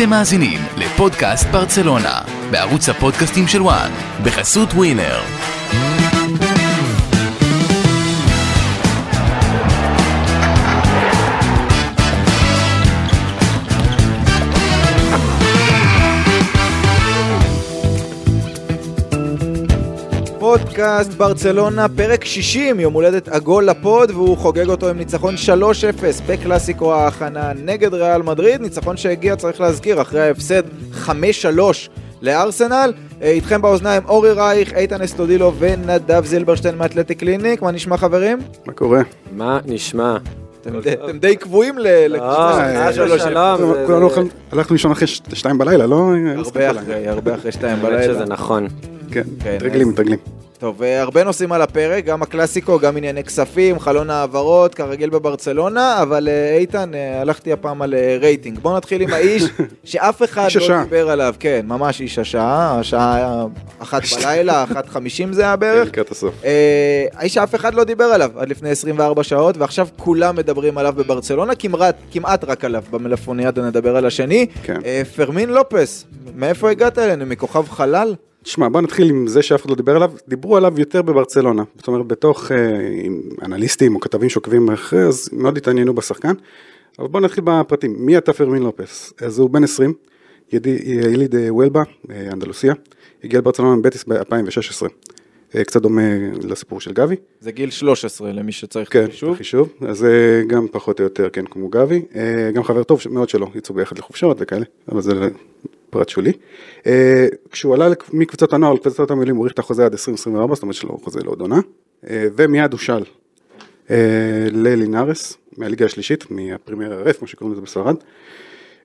אתם מאזינים לפודקאסט ברצלונה, בערוץ הפודקאסטים של וואן, בחסות ווינר. פודקאסט ברצלונה, פרק 60, יום הולדת עגול לפוד, והוא חוגג אותו עם ניצחון 3-0 בקלאסיקו ההכנה נגד ריאל מדריד, ניצחון שהגיע, צריך להזכיר, אחרי ההפסד 5-3 לארסנל. אה, איתכם באוזניים אורי רייך, איתן אסטודילו ונדב זילברשטיין מאתלטיק קליניק, מה נשמע חברים? מה קורה? מה נשמע? אתם די- קבועים ל... אה, לקבוצה, שלום, 3-0. שלום. זה- כולנו הלכנו- לישון אחרי שתיים בלילה, לא? הרבה אחרי, הרבה אחרי שתיים האמת בלילה. שזה נכון. כן, כן, מתרגלים, מתרגלים. טוב, אה, הרבה נושאים על הפרק, גם הקלאסיקו, גם ענייני כספים, חלון העברות, כרגיל בברצלונה, אבל אה, איתן, אה, הלכתי הפעם על רייטינג. בואו נתחיל עם האיש שאף אחד לא השעה. דיבר עליו, כן, ממש איש השעה, השעה אחת בלילה, אחת חמישים זה היה כן, בערך. לקראת הסוף. אה, האיש שאף אחד לא דיבר עליו עד לפני 24 שעות, ועכשיו כולם מדברים עליו בברצלונה, כמעט, כמעט רק עליו במלפוניאדה נדבר על השני. כן. אה, פרמין לופס, מאיפה הגעת אלינו? מכוכב חלל? תשמע, בוא נתחיל עם זה שאף אחד לא דיבר עליו. דיברו עליו יותר בברצלונה. זאת אומרת, בתוך אה, אנליסטים או כתבים שעוקבים אחרי, אז מאוד התעניינו בשחקן. אבל בוא נתחיל בפרטים. מי אתה פרמין לופס? אז הוא בן 20, ידי- יליד אה, וולבה, אה, אנדלוסיה. הגיע לברצלונה מבטיס ב-2016. קצת דומה לסיפור של גבי. זה גיל 13 למי שצריך כן, חישוב. חישוב. אז גם פחות או יותר, כן, כמו גבי. גם חבר טוב מאוד שלו, יצאו ביחד לחופשות וכאלה, אבל זה פרט שולי. אה, כשהוא עלה מקבוצת הנוער לקבוצת המילואים, הוא האריך את החוזה עד 2024, זאת אומרת שלא חוזה לעוד עונה. אה, ומיד הושאל אה, ללינארס, מהליגה השלישית, מהפרימרה רף, כמו שקוראים לזה בספרד.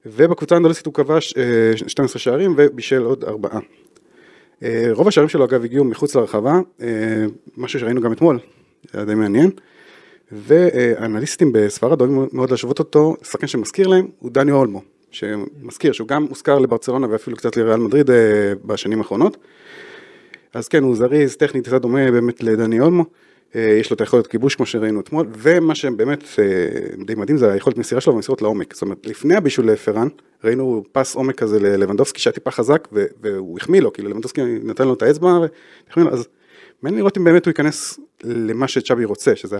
ובקבוצה האנדולסית הוא כבש אה, 12 שערים ובישל עוד ארבעה. רוב השערים שלו אגב הגיעו מחוץ לרחבה, משהו שראינו גם אתמול, זה היה די מעניין. ואנליסטים בספרד אוהבים מאוד להשוות אותו, שחקן שמזכיר להם הוא דני אולמו, שמזכיר שהוא גם הוזכר לברצלונה ואפילו קצת לריאל מדריד אה, בשנים האחרונות. אז כן, הוא זריז, טכנית, קצת דומה באמת לדני אולמו, אה, יש לו את היכולת כיבוש כמו שראינו אתמול, ומה שבאמת אה, די מדהים זה היכולת מסירה שלו ומסירות לעומק, זאת אומרת לפני הבישול לפרן, ראינו פס עומק כזה ללבנדובסקי שהיה טיפה חזק והוא החמיא לו, כאילו לבנדובסקי נתן לו את האצבע, לו, אז מעניין לראות אם באמת הוא ייכנס למה שצ'אבי רוצה, שזה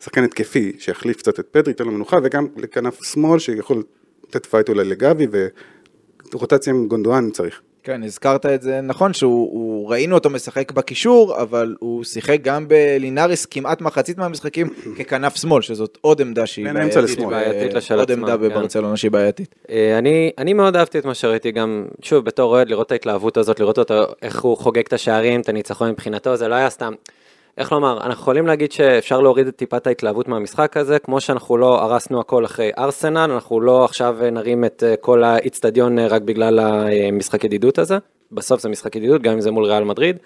השחקן התקפי שיחליף קצת את פדרי, ייתן לו מנוחה, וגם לכנף שמאל שיכול לתת פייט אולי לגבי, ורוטציה עם גונדואן אם צריך. כן, הזכרת את זה נכון, שהוא הוא- ראינו אותו משחק בקישור, אבל הוא שיחק גם בלינאריס כמעט מחצית מהמשחקים ככנף שמאל, שזאת עוד עמדה שהיא בעייתית, בעייתית לשל עוד עמדה כן. בברצלונה שהיא בעייתית. אה, אני, אני מאוד אהבתי את מה שראיתי גם, שוב, בתור אוהד, לראות את ההתלהבות הזאת, לראות אותו, איך הוא חוגג את השערים, את הניצחון מבחינתו, זה לא היה סתם. איך לומר, אנחנו יכולים להגיד שאפשר להוריד את טיפת ההתלהבות מהמשחק הזה, כמו שאנחנו לא הרסנו הכל אחרי ארסנל, אנחנו לא עכשיו נרים את אה, כל האיצטדיון אה, רק בגלל המשחק ידידות הזה, בסוף זה משחק ידידות, גם אם זה מול ריאל מדריד,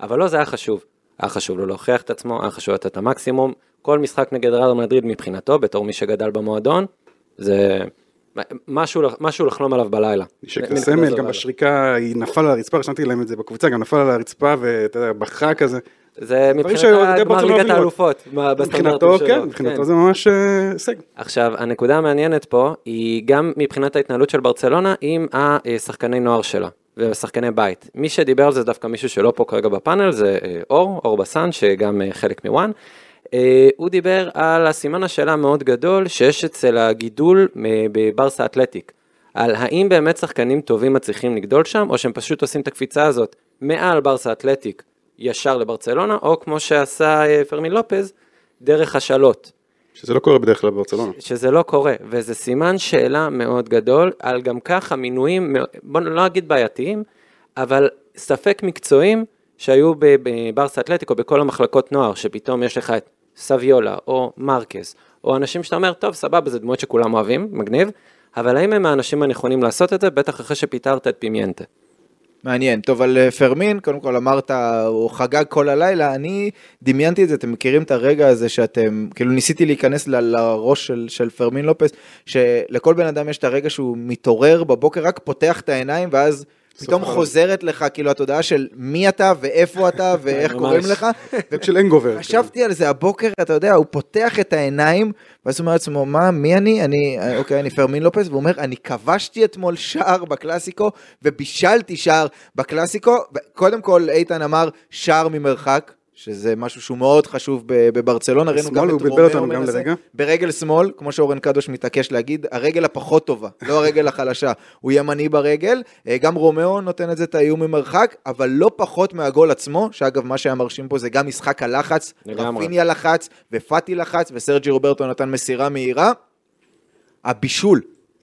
אבל לא, זה היה חשוב. היה חשוב לו להוכיח את עצמו, היה חשוב לתת את המקסימום, כל משחק נגד ריאל מדריד מבחינתו, בתור מי שגדל במועדון, זה משהו, משהו לחלום עליו בלילה. נשק לסמל, גם. בשריקה היא נפל על הרצפה, רשמתי להם את זה בקבוצה, גם נפל על הרצפה ואתה יודע, בכה כזה. זה מבחינת גמר ליגת האלופות, מה- מבחינתו. כן, מבחינתו זה ממש אה, הישג. עכשיו, הנקודה המעניינת פה היא גם מבחינת ההתנהלות של ברצלונה עם השחקני נוער שלה ושחקני בית. מי שדיבר על זה דווקא מישהו שלא פה כרגע בפאנל זה אה, אור, אור בסן, שגם אה, חלק מוואן. הוא דיבר על הסימן השאלה המאוד גדול שיש אצל הגידול בברסה אתלטיק. על האם באמת שחקנים טובים מצליחים לגדול שם, או שהם פשוט עושים את הקפיצה הזאת מעל ברסה אתלטיק ישר לברצלונה, או כמו שעשה אה, פרמין לופז, דרך השאלות. שזה לא קורה בדרך כלל בברצלונה. שזה לא קורה, וזה סימן שאלה מאוד גדול על גם ככה מינויים, בוא לא אגיד בעייתיים, אבל ספק מקצועיים שהיו בברסה אתלטיק בכל המחלקות נוער, שפתאום יש לך את סביולה או מרקס, או אנשים שאתה אומר, טוב, סבבה, זה דמויות שכולם אוהבים, מגניב, אבל האם הם האנשים הנכונים לעשות את זה? בטח אחרי שפיטרת את פימיינטה. מעניין. טוב, על אה, פרמין, קודם כל אמרת, הוא חגג כל הלילה, אני דמיינתי את זה, אתם מכירים את הרגע הזה שאתם, כאילו ניסיתי להיכנס ל- לראש של, של פרמין לופס, שלכל בן אדם יש את הרגע שהוא מתעורר בבוקר, רק פותח את העיניים, ואז פתאום חוזרת לך, כאילו, התודעה של מי אתה ואיפה אתה ואיך ממש. קוראים לך. של הנגובר. חשבתי על זה הבוקר, אתה יודע, הוא פותח את העיניים, ואז הוא אומר לעצמו, מה, מי אני? אני, אוקיי, אני פרמין לופס, והוא אומר, אני כבשתי אתמול שער בקלאסיקו, ובישלתי שער בקלאסיקו. קודם כל, איתן אמר, שער ממרחק. שזה משהו שהוא מאוד חשוב בברצלונה, ראינו גם את רומאו מנסה. לרגע. ברגל שמאל, כמו שאורן קדוש מתעקש להגיד, הרגל הפחות טובה, לא הרגל החלשה, הוא ימני ברגל, אה, גם רומאו נותן את זה את האיום ממרחק, אבל לא פחות מהגול עצמו, שאגב מה שהיה מרשים פה זה גם משחק הלחץ. רפיניה לחץ, ופאטי לחץ, וסרג'י רוברטו נתן מסירה מהירה. הבישול,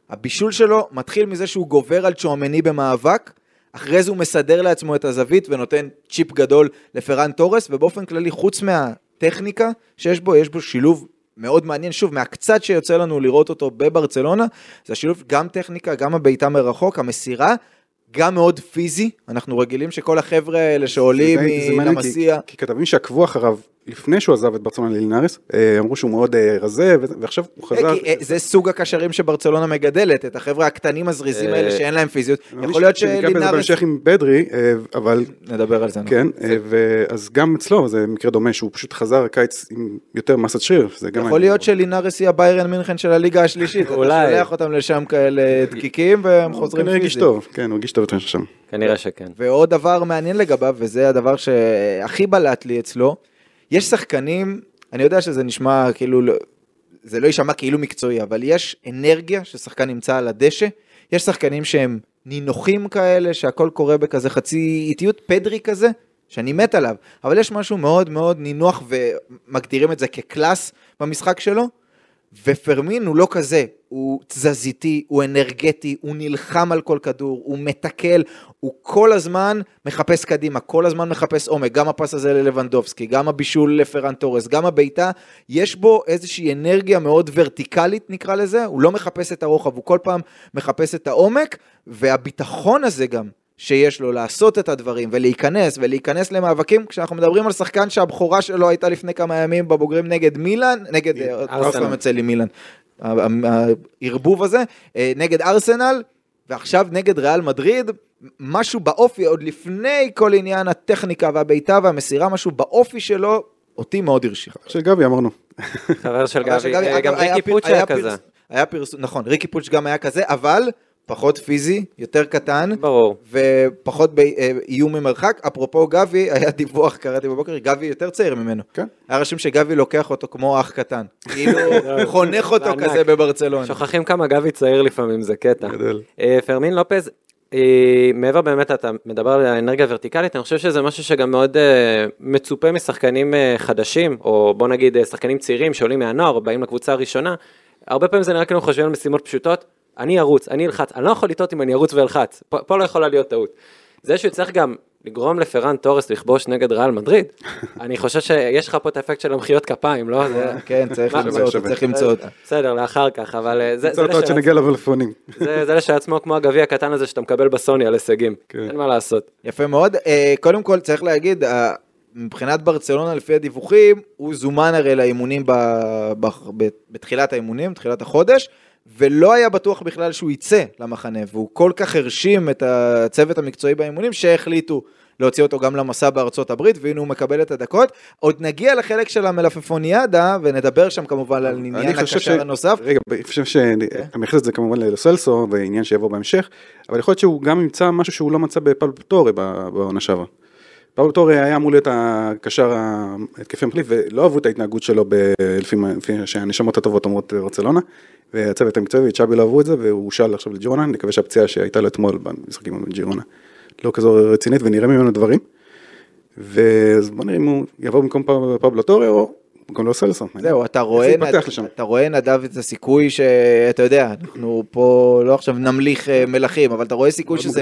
הבישול שלו מתחיל מזה שהוא גובר על צ'ואמני במאבק, אחרי זה הוא מסדר לעצמו את הזווית ונותן צ'יפ גדול לפרן תורס, ובאופן כללי, חוץ מהטכניקה שיש בו, יש בו שילוב מאוד מעניין, שוב, מהקצת שיוצא לנו לראות אותו בברצלונה, זה השילוב גם טכניקה, גם הבעיטה מרחוק, המסירה, גם מאוד פיזי, אנחנו רגילים שכל החבר'ה האלה שעולים מלמסיה, כי כתבים שעקבו אחריו לפני שהוא עזב את ברצלונה ללינארס, אה, אמרו שהוא מאוד אה, רזה, ועכשיו הוא חזר. אה, אה, זה סוג הקשרים שברצלונה מגדלת, את החבר'ה הקטנים הזריזים האלה שאין להם פיזיות. יכול להיות שניגע בזה שלינארס... בהמשך עם בדרי, אבל נדבר על זה. כן, ואז גם אצלו זה מקרה דומה שהוא פשוט חזר קיץ עם יותר מסת שריר, זה גם... יכול להיות שלינארס היא הביירן מינכן של הליגה השלישית. אתה אולי. שולח אותם לשם כאלה דקיקים והם הוא חוזרים כנראה הרגיש פיזית. טוב, כן, הוא הרגיש טוב יותר שם. כנראה שכן. ועוד דבר מעניין לגביו, וזה הדבר שהכי בלט לי אצלו, יש שחקנים, אני יודע שזה נשמע כאילו, לא- זה לא יישמע כאילו מקצועי, אבל יש אנרגיה ששחקן נמצא על הדשא, יש שחקנים שהם נינוחים כאלה, שהכל קורה בכזה חצי איטיות, פדרי כזה, שאני מת עליו, אבל יש משהו מאוד מאוד נינוח ומגדירים את זה כקלאס במשחק שלו, ופרמין הוא לא כזה, הוא תזזיתי, הוא אנרגטי, הוא נלחם על כל כדור, הוא מתקל, הוא כל הזמן מחפש קדימה, כל הזמן מחפש עומק, גם הפס הזה ללבנדובסקי, גם הבישול לפרן תורס, גם הבעיטה, יש בו איזושהי אנרגיה מאוד ורטיקלית נקרא לזה, הוא לא מחפש את הרוחב, הוא כל פעם מחפש את העומק, והביטחון הזה גם, שיש לו לעשות את הדברים ולהיכנס ולהיכנס למאבקים. כשאנחנו מדברים על שחקן שהבכורה שלו הייתה לפני כמה ימים בבוגרים נגד מילאן, נגד אה, ארסנל. יוצא לי מילאן, הערבוב הזה, אה, נגד ארסנל ועכשיו נגד ריאל מדריד, משהו באופי עוד לפני כל עניין הטכניקה והבעיטה והמסירה, משהו באופי שלו אותי מאוד הרשיך. של גבי אמרנו. חבר של גבי, אה, גם ריקי פוץ' היה כזה. היה פרסום, נכון, ריקי פוץ' גם היה כזה, אבל פחות פיזי, יותר קטן. ברור. ופחות באיום ממרחק. אפרופו גבי, היה דיווח, קראתי בבוקר, גבי יותר צעיר ממנו. כן. היה רשום שגבי לוקח אותו כמו אח קטן. כאילו, חונך אותו בענק. כזה בברצלונה. שוכחים כמה גבי צעיר לפעמים, זה קטע. גדול. אה, פרמין לופז, אה, מעבר באמת, אתה מדבר על האנרגיה הוורטיקלית, אני חושב שזה משהו שגם מאוד אה, מצופה משחקנים אה, חדשים, או בוא נגיד אה, שחקנים צעירים שעולים מהנוער, באים לקבוצה הראשונה. הרבה פעמים זה נראה כאילו חושבים על משימות פשוטות, אני ארוץ, אני אלחץ, אני לא יכול לטעות אם אני ארוץ ואלחץ, פה, פה לא יכולה להיות טעות. זה שהוא צריך גם לגרום לפרן תורס לכבוש נגד ריאל מדריד, אני חושב שיש לך פה את האפקט של המחיאות כפיים, לא? זה... כן, צריך למצוא אותו, שווה. צריך למצוא אותו. בסדר, לאחר כך, אבל אה, זה, עד לשעצמו- שנגיע למלפפונים. זה, לשעצמו כמו הגביע הקטן הזה שאתה מקבל בסוני על הישגים, כן. אין מה לעשות. יפה מאוד. אה, קודם כל, צריך להגיד, אה, מבחינת ברצלונה, לפי הדיווחים, הוא זומן הרי לאימונים בתחילת האימונים, תחילת החודש, ולא היה בטוח בכלל שהוא יצא למחנה, והוא כל כך הרשים את הצוות המקצועי באימונים, שהחליטו להוציא אותו גם למסע בארצות הברית, והנה הוא מקבל את הדקות. עוד נגיע לחלק של המלפפוניאדה, ונדבר שם כמובן על עניין הקשר הנוסף. רגע, אני חושב שאני מייחס את זה כמובן לסלסו, ועניין שיבוא בהמשך, אבל יכול להיות שהוא גם ימצא משהו שהוא לא מצא בפלו טורי בעונה שעברה. פאולו טורי היה אמור להיות הקשר ההתקפי המחליף, ולא אהבו את ההתנהגות שלו ב- לפי שהנשמות הטובות אומרות ברצלונה, והצוות המקצועי וצ'אבי לא אהבו את זה, והוא הושאל עכשיו לג'ירונה, נקווה שהפציעה שהייתה לו אתמול במשחקים עם ג'ירונה לא כזו רצינית ונראה ממנו דברים. ואז בוא נראה אם הוא יבוא במקום פבלו טורי או במקום לא סלסון. זהו, אתה רואה, נד... אתה רואה נדב את הסיכוי שאתה יודע, אנחנו פה לא עכשיו נמליך אה, מלכים, אבל אתה רואה סיכוי שזה.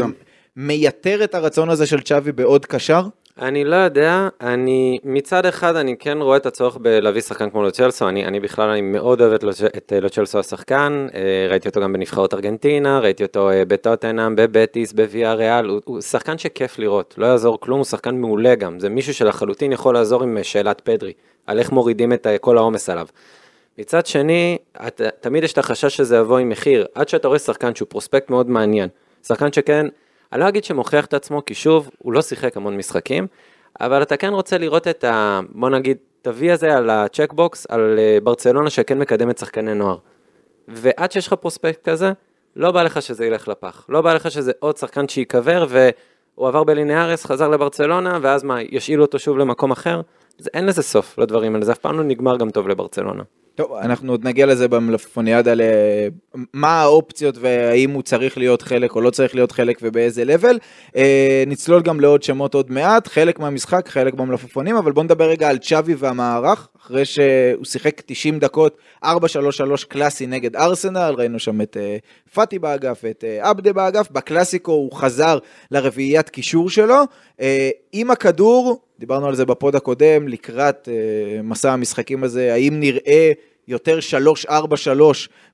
מייתר את הרצון הזה של צ'אבי בעוד קשר? אני לא יודע, אני מצד אחד אני כן רואה את הצורך בלהביא שחקן כמו לוצ'לסו, אני, אני בכלל אני מאוד אוהב את, אה, לוצ'לסו השחקן, אה, ראיתי אותו גם בנבחרות ארגנטינה, ראיתי אותו אה, בטוטנאם, בבטיס, בוויה ריאל, הוא, הוא שחקן שכיף לראות, לא יעזור כלום, הוא שחקן מעולה גם, זה מישהו שלחלוטין יכול לעזור עם שאלת פדרי, על איך מורידים את כל העומס עליו. מצד שני, את, תמיד יש את החשש שזה יבוא עם מחיר, עד שאתה רואה שחקן שהוא פרוספקט מאוד מעניין, שחקן שכן, אני לא אגיד שמוכיח את עצמו, כי שוב, הוא לא שיחק המון משחקים, אבל אתה כן רוצה לראות את ה... בוא נגיד, תביא הזה על הצ'קבוקס, על אה, ברצלונה שכן מקדמת שחקני נוער. ועד שיש לך פרוספקט כזה, לא בא לך שזה ילך לפח. לא בא לך שזה עוד שחקן שייקבר, והוא עבר בליניארס, חזר לברצלונה, ואז מה, ישאילו אותו שוב למקום אחר? זה, אין לזה סוף לדברים האלה, זה אף פעם לא נגמר גם טוב לברצלונה. טוב, אנחנו עוד נגיע לזה במלפפוניאדה, למה האופציות והאם הוא צריך להיות חלק או לא צריך להיות חלק ובאיזה לבל. אה, נצלול גם לעוד שמות עוד מעט, חלק מהמשחק, חלק במלפפונים, אבל בואו נדבר רגע על צ'אבי והמערך, אחרי שהוא שיחק 90 דקות, 4-3-3 קלאסי נגד ארסנל, ראינו שם את אה, פאטי באגף, את אה, עבדה באגף, בקלאסיקו הוא חזר לרביעיית קישור שלו, עם הכדור, דיברנו על זה בפוד הקודם, לקראת אה, מסע המשחקים הזה, האם נראה יותר 3-4-3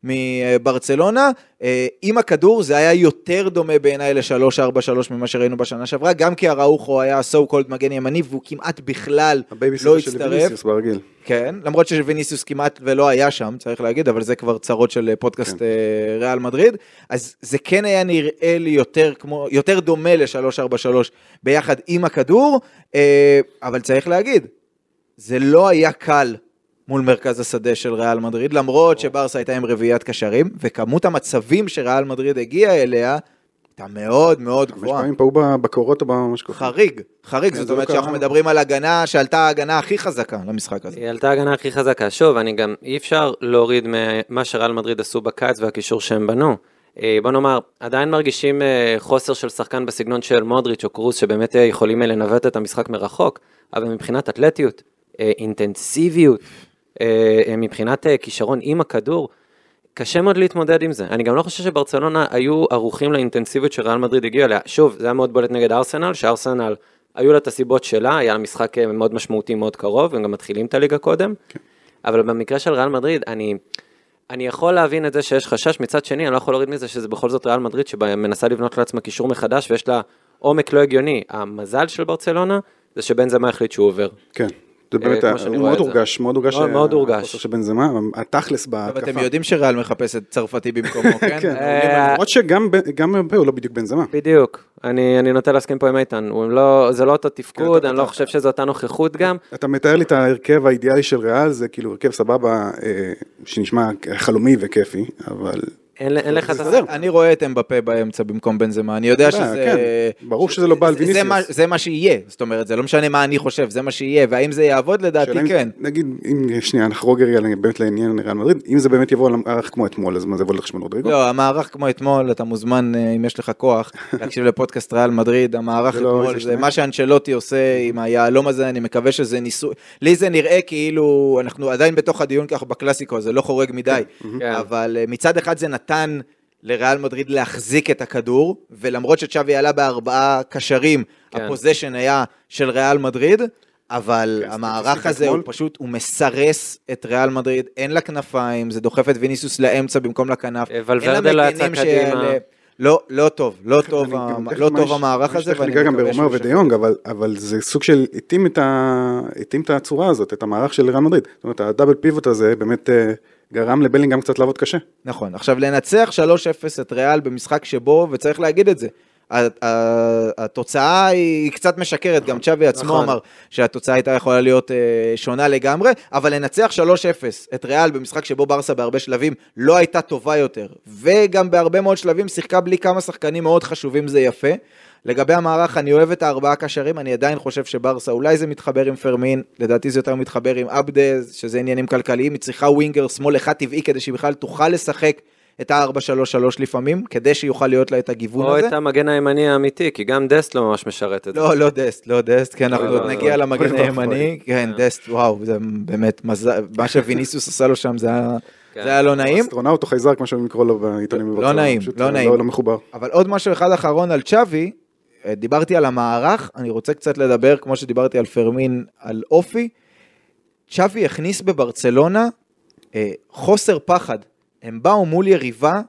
מברצלונה. אה, עם הכדור זה היה יותר דומה בעיניי ל-3-4-3 ממה שראינו בשנה שעברה, גם כי אראוחו היה so called מגן ימני והוא כמעט בכלל לא הצטרף. כן, למרות שוויניסיוס כמעט ולא היה שם, צריך להגיד, אבל זה כבר צרות של פודקאסט כן. אה, ריאל מדריד. אז זה כן היה נראה לי יותר, כמו, יותר דומה ל-3-4-3 ביחד עם הכדור, אה, אבל צריך להגיד, זה לא היה קל מול מרכז השדה של ריאל מדריד, למרות שברסה הייתה עם רביעיית קשרים, וכמות המצבים שריאל מדריד הגיעה אליה, הייתה מאוד מאוד גבוהה. חמש פעמים פעו בקורות או במשקופים. חריג, חריג, זאת אומרת שאנחנו מדברים על הגנה שעלתה ההגנה הכי חזקה למשחק הזה. היא עלתה ההגנה הכי חזקה. שוב, אני גם, אי אפשר להוריד ממה שריאל מדריד עשו בקיץ והקישור שהם בנו. אה, בוא נאמר, עדיין מרגישים אה, חוסר של שחקן בסגנון של מודריץ' או קרוס, שבאמת אה, יכולים לנווט את המשחק מרחוק, אבל מבחינת אתלטיות, אינטנסיביות, מבחינת אה, כישרון עם הכדור, קשה מאוד להתמודד עם זה. אני גם לא חושב שברצלונה היו ערוכים לאינטנסיביות שריאל מדריד הגיעה אליה. שוב, זה היה מאוד בולט נגד ארסנל, שארסנל, היו לה את הסיבות שלה, היה לה משחק מאוד משמעותי, מאוד קרוב, הם גם מתחילים את הליגה קודם. כן. אבל במקרה של ריאל מדריד, אני, אני יכול להבין את זה שיש חשש, מצד שני, אני לא יכול להוריד מזה שזה בכל זאת ריאל מדריד שמנסה לבנות לעצמה קישור מחדש ויש לה עומק לא הגיוני. המזל של ברצלונה זה שבן זמה החליט שהוא עובר. כן. זה באמת, הוא מאוד הורגש, מאוד הורגש. מאוד הורגש. של בנזמה, התכלס בהתקפה. אבל אתם יודעים שריאל מחפש את צרפתי במקומו, כן? כן, למרות שגם בפה הוא לא בדיוק בנזמה. בדיוק, אני נוטה להסכים פה עם איתן, לא- זה לא אותו תפקוד, אני לא חושב שזו אותה נוכחות גם. אתה מתאר לי את ההרכב האידיאלי של ריאל, זה כאילו הרכב סבבה, אה, שנשמע חלומי וכיפי, אבל... אין לך את הסדר. אני רואה את אמבפה באמצע במקום בנזמה, אני יודע שזה... כן, ברור שזה לא בעל ויניסיוס. זה מה שיהיה, זאת אומרת, זה לא משנה מה אני חושב, זה מה שיהיה, והאם זה יעבוד לדעתי כן. נגיד, אם שנייה נחרוג רגע באמת לעניין ריאל מדריד, אם זה באמת יבוא על המערך כמו אתמול, אז מה זה יבוא לחשמל רודריגו? לא, המערך כמו אתמול, אתה מוזמן, אה, אם יש לך כוח, להקשיב לפודקאסט ריאל מדריד, המערך לא אתמול, זה מה שאנצ'לוטי עושה עם היהלום הזה, אני מקווה שזה ניסוי, לי זה נראה כאילו, אנחנו עדיין בתוך הדיון ככה בקלאסיקו, זה לא חורג מדי, כן. אבל אה, מצד אחד זה נתן... לריאל מדריד להחזיק את הכדור, ולמרות שצ'אבי עלה בארבעה קשרים, כן. הפוזיישן היה של ריאל מדריד, אבל כן, המערך הזה הוא פשוט, הוא מסרס את ריאל מדריד, אין לה כנפיים, זה דוחף את ויניסוס לאמצע במקום לכנף. אה, ולוורדה לא יצא קדימה. לא, לא טוב, לא טוב, לא טוב המערך הזה. יש לך גם ברומר ודיונג, אבל זה סוג של התאים את הצורה הזאת, את המערך של ריאל מדריד. זאת אומרת, הדאבל פיבוט הזה באמת אה, גרם לבלינגהם קצת לעבוד קשה. נכון, עכשיו לנצח 3-0 את ריאל במשחק שבו, וצריך להגיד את זה, התוצאה היא קצת משקרת, גם צ'אבי עצמו נכון. אמר שהתוצאה הייתה יכולה להיות אה, שונה לגמרי, אבל לנצח 3-0 את ריאל במשחק שבו ברסה בהרבה שלבים לא הייתה טובה יותר, וגם בהרבה מאוד שלבים שיחקה בלי כמה שחקנים מאוד חשובים זה יפה. לגבי המערך, אני אוהב את הארבעה קשרים, אני עדיין חושב שברסה, אולי זה מתחבר עם פרמין, לדעתי זה יותר מתחבר עם אבדה, שזה עניינים כלכליים, היא צריכה winger שמאל אחד טבעי כדי שהיא בכלל תוכל לשחק את ה-4-3-3 לפעמים, כדי שיוכל להיות לה את הגיוון או הזה. או את המגן הימני האמיתי, כי גם דסט לא ממש משרת את לא, זה. לא, לא דסט, לא דסט, כן, אנחנו עוד נגיע למגן הימני, כן, דסט, וואו, זה באמת, מה שוויניסיוס עשה לו שם זה היה... זה היה לא נעים. אסטרונאוט או חייזר, כמו שאומרים לקרוא לו בעיתונים. לא נעים, לא נעים. לא מחובר. אבל עוד משהו אחד אחרון על צ'אבי, דיברתי על המערך, אני רוצה קצת לדבר, כמו שדיברתי על פרמין, על אופי. צ'אבי הכניס בברצלונה אה, חוסר פחד. הם באו מול יריבה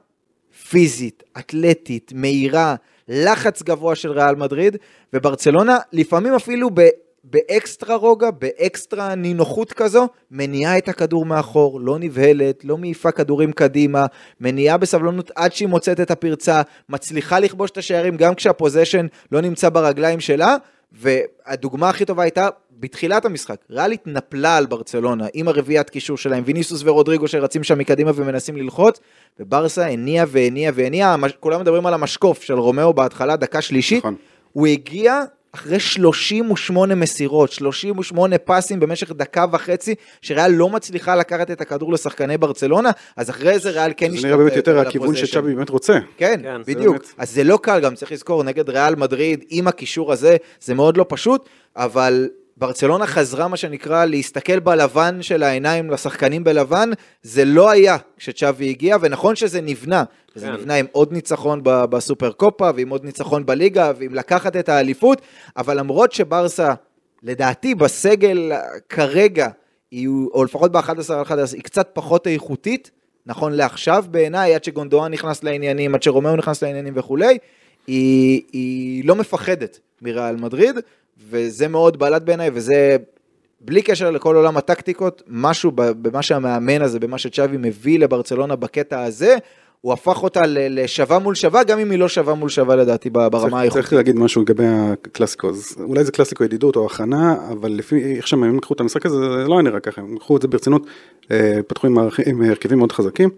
פיזית, אתלטית, מהירה, לחץ גבוה של ריאל מדריד, וברצלונה לפעמים אפילו ב... ב-extra רוגע, ב-extra נינוחות כזו, מניעה את הכדור מאחור, לא נבהלת, לא מעיפה כדורים קדימה, מניעה בסבלנות עד שהיא מוצאת את הפרצה, מצליחה לכבוש את השערים גם כשה-possession לא נמצא ברגליים שלה, והדוגמה הכי טובה הייתה בתחילת המשחק, ריאל התנפלה על ברצלונה עם הרביעיית קישור שלהם, ויניסיוס ורודריגו שרצים שם מקדימה ומנסים ללחוץ, וברסה הניעה והניעה והניעה, כולם מדברים על המשקוף של רומאו בהתחלה, דקה שלישית, נכון. הוא הגיע אחרי 38 מסירות, 38 פסים במשך דקה וחצי, שריאל לא מצליחה לקחת את הכדור לשחקני ברצלונה, אז אחרי זה ריאל כן זה נראה באמת יותר הכיוון. שצ'אבי באמת רוצה. כן, כן, זה בדיוק. באמת. אז זה לא קל, גם צריך לזכור, נגד ריאל מדריד, עם הקישור הזה, זה מאוד לא פשוט, אבל ברצלונה חזרה, מה שנקרא, להסתכל בלבן של העיניים לשחקנים בלבן, זה לא היה כשצ'אבי הגיע, ונכון שזה נבנה. זה כן. נבנה עם עוד ניצחון בסופר קופה, ועם עוד ניצחון בליגה, ועם לקחת את האליפות, אבל למרות שברסה, לדעתי, בסגל כרגע, היא, או לפחות ב-11 על 11, היא קצת פחות איכותית, נכון לעכשיו בעיניי, עד שגונדואן נכנס לעניינים, עד שרומאו נכנס לעניינים וכולי, היא, היא לא מפחדת מריאל מדריד, וזה מאוד בלט בעיניי, וזה בלי קשר לכל עולם הטקטיקות, משהו במה שהמאמן הזה, במה שצ'אבי מביא לברצלונה בקטע הזה, הוא הפך אותה לשווה מול שווה, גם אם היא לא שווה מול שווה לדעתי ברמה האיכותית. צריך להגיד משהו לגבי הקלאסיקו, אז אולי זה קלאסיקו ידידות או הכנה, אבל לפי איך שהם הם לקחו את המשחק הזה, זה לא היה נראה ככה, הם לקחו את זה ברצינות, אה, פתחו עם הרכבים מאוד חזקים,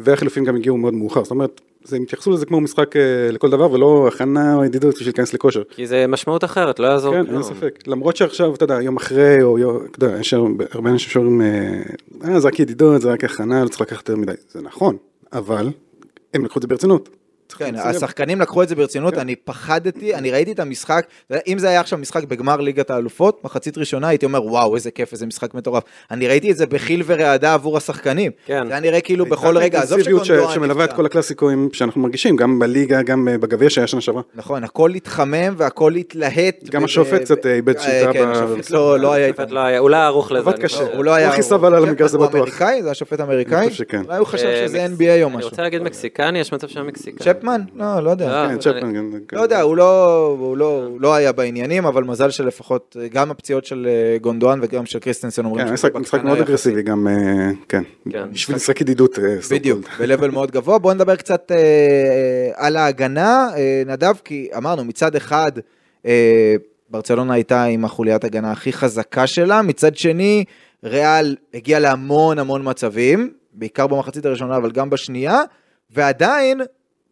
והחילופים גם הגיעו מאוד מאוחר, זאת אומרת, זה- הם התייחסו לזה כמו משחק אה, לכל דבר, ולא הכנה או ידידות בשביל להיכנס לכושר. כי זה משמעות אחרת, לא יעזור כן. אין ספק. למרות שעכשיו, אתה יודע, יום אחרי, או יום, אתה יודע, יש הרבה הרבה אנשים שאומרים, אה, אה, זה רק ידידות, זה רק הכנה, לא צריך לקחת יותר מדי. זה נכון, אבל הם לקחו את זה ברצינות. כן. השחקנים לקחו את זה ברצינות, כן. אני פחדתי, אני ראיתי את המשחק, אם זה היה עכשיו משחק בגמר ליגת האלופות, מחצית ראשונה, הייתי אומר, וואו, איזה כיף, איזה משחק מטורף. אני ראיתי את זה בחיל ורעדה עבור השחקנים. כן. זה היה נראה כאילו בכל רגע, עזוב אינטנסיביות ש- שגונדואן שמלווה את. כל הקלאסיקואים שאנחנו מרגישים, גם בליגה, גם אה, בגביע שהיה שנה שעברה. נכון, הכל התחמם והכל התלהט. גם השופט קצת ב- איבד אה, שליטה כן, השופט לא לא היה איתנו. לא הוא לא היה ערוך לזה. עבד קשה. חושב. הוא לא היה... הוא הכי סבל על המגרש, זה הוא בטוח. אמריקאי? זה השופט האמריקאי? אני חושב שכן. אולי הוא חשב אה, שזה מקס- NBA או אני משהו. רוצה להגיד מקסיקני, יש מצב שהיה מקסיקני. צ'פמן? לא, לא יודע. לא. כן, צ'פמן, כן, כן. לא יודע, הוא לא, הוא, לא, הוא לא היה בעניינים, אבל מזל שלפחות אה, גם הפציעות של אה, גונדואן וגם של קריסטנסן אומרים כן, שהוא משחק משחק מאוד. אגרסיבי, גם, אה, כן. כן. בשביל לשחק ידידות. אה, בדיוק. ב-level מאוד גבוה. בואו נדבר קצת אה, על ההגנה, אה, נדב, כי אמרנו, מצד אחד, אה, ברצלונה הייתה עם החוליית הגנה הכי חזקה שלה, מצד שני, ריאל הגיע להמון המון מצבים, בעיקר במחצית הראשונה, אבל גם בשנייה, ועדיין,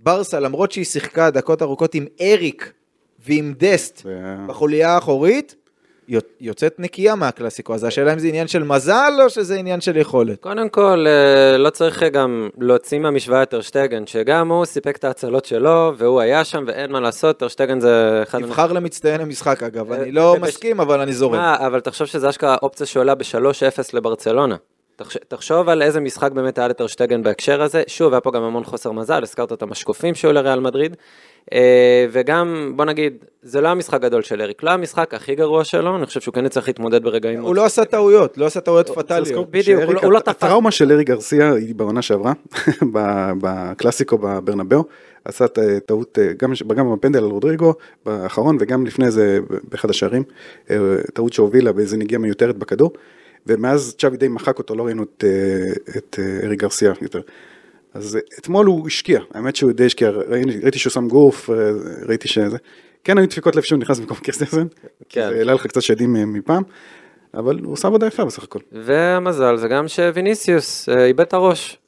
ברסה, למרות שהיא שיחקה דקות ארוכות עם אריק ועם דסט זה- בחוליה האחורית, יוצ- יוצאת נקייה מהקלאסיקו, אז השאלה אם זה עניין של מזל או שזה עניין של יכולת. קודם כל, אה, לא צריך גם להוציא מהמשוואה את טרשטגן, שגם הוא סיפק את ההצלות שלו, והוא היה שם, ואין מה לעשות, טרשטגן זה אחד... תבחר למצטיין המשחק אגב, אה, אני לא מסכים אבל אני זורם. אבל תחשוב שזה אשכרה אופציה שעולה ב-3-0 לברצלונה. תחש- תחשוב על איזה משחק באמת היה לטרשטגן בהקשר הזה. שוב, היה פה גם המון חוסר מזל, הזכרת את המשקופים שהיו לריאל מדריד. אה, וגם, בוא נגיד, זה לא המשחק גדול של אריק, לא המשחק הכי גרוע שלו, אני חושב שהוא כן צריך להתמודד ברגעים הוא לא עשה טעויות, לא עשה טעויות פטאליות. בדיוק, הוא לא- הוא לא תפס. הטראומה של ארי גרסיה היא בעונה שעברה, בקלאסיקו בברנבאו, עשה טעות אה, גם גם בפנדל על רודריגו באחרון וגם לפני זה באחד השערים, אה, טעות שהובילה באיזה נגיעה מיותרת בכדור, ומאז צ'אבי די מחק אותו, לא ראינו את, אה, את אה, ארי גרסיה יותר. אז אתמול הוא השקיע, האמת שהוא די השקיע, ראיתי, שהוא שם גוף, אה, ראיתי שזה, כן היו דפיקות לב שהוא נכנס במקום קרסטנסן, כן. זה העלה לך קצת שדים מפעם, אבל הוא עושה עבודה יפה בסך הכל. והמזל זה גם שוויניסיוס איבד את הראש.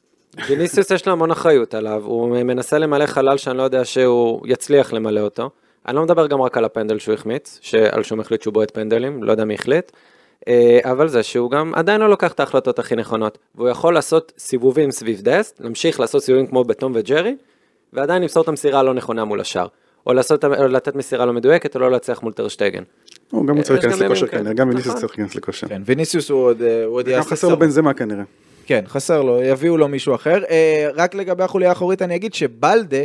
ויניסיוס יש לו המון אחריות עליו, הוא מנסה למלא חלל שאני לא יודע שהוא יצליח למלא אותו. אני לא מדבר גם רק על הפנדל שהוא החמיץ, שעל שום החליט שהוא בועט פנדלים, לא יודע מי החליט. אה, אבל זה שהוא גם עדיין לא לוקח את ההחלטות הכי נכונות. והוא יכול לעשות סיבובים סביב דסט, להמשיך לעשות סיבובים כמו בתום וג'רי, ועדיין למסור את המסירה הלא נכונה מול השאר. או לעשות, או לתת מסירה לא מדויקת, או לא להצליח מול טרשטגן. הוא גם יש צריך להיכנס גם ימים לכושר. כנראה, גם ויניסיוס נכון. צריך להיכנס לכושר. כן, ויניסיוס הוא עוד אה, הוא עוד גם חסר לו צרות. בנזמה כנראה. כן, חסר לו, יביאו לו מישהו אחר. אה, רק לגבי החוליה האחורית אני אגיד שבלדה,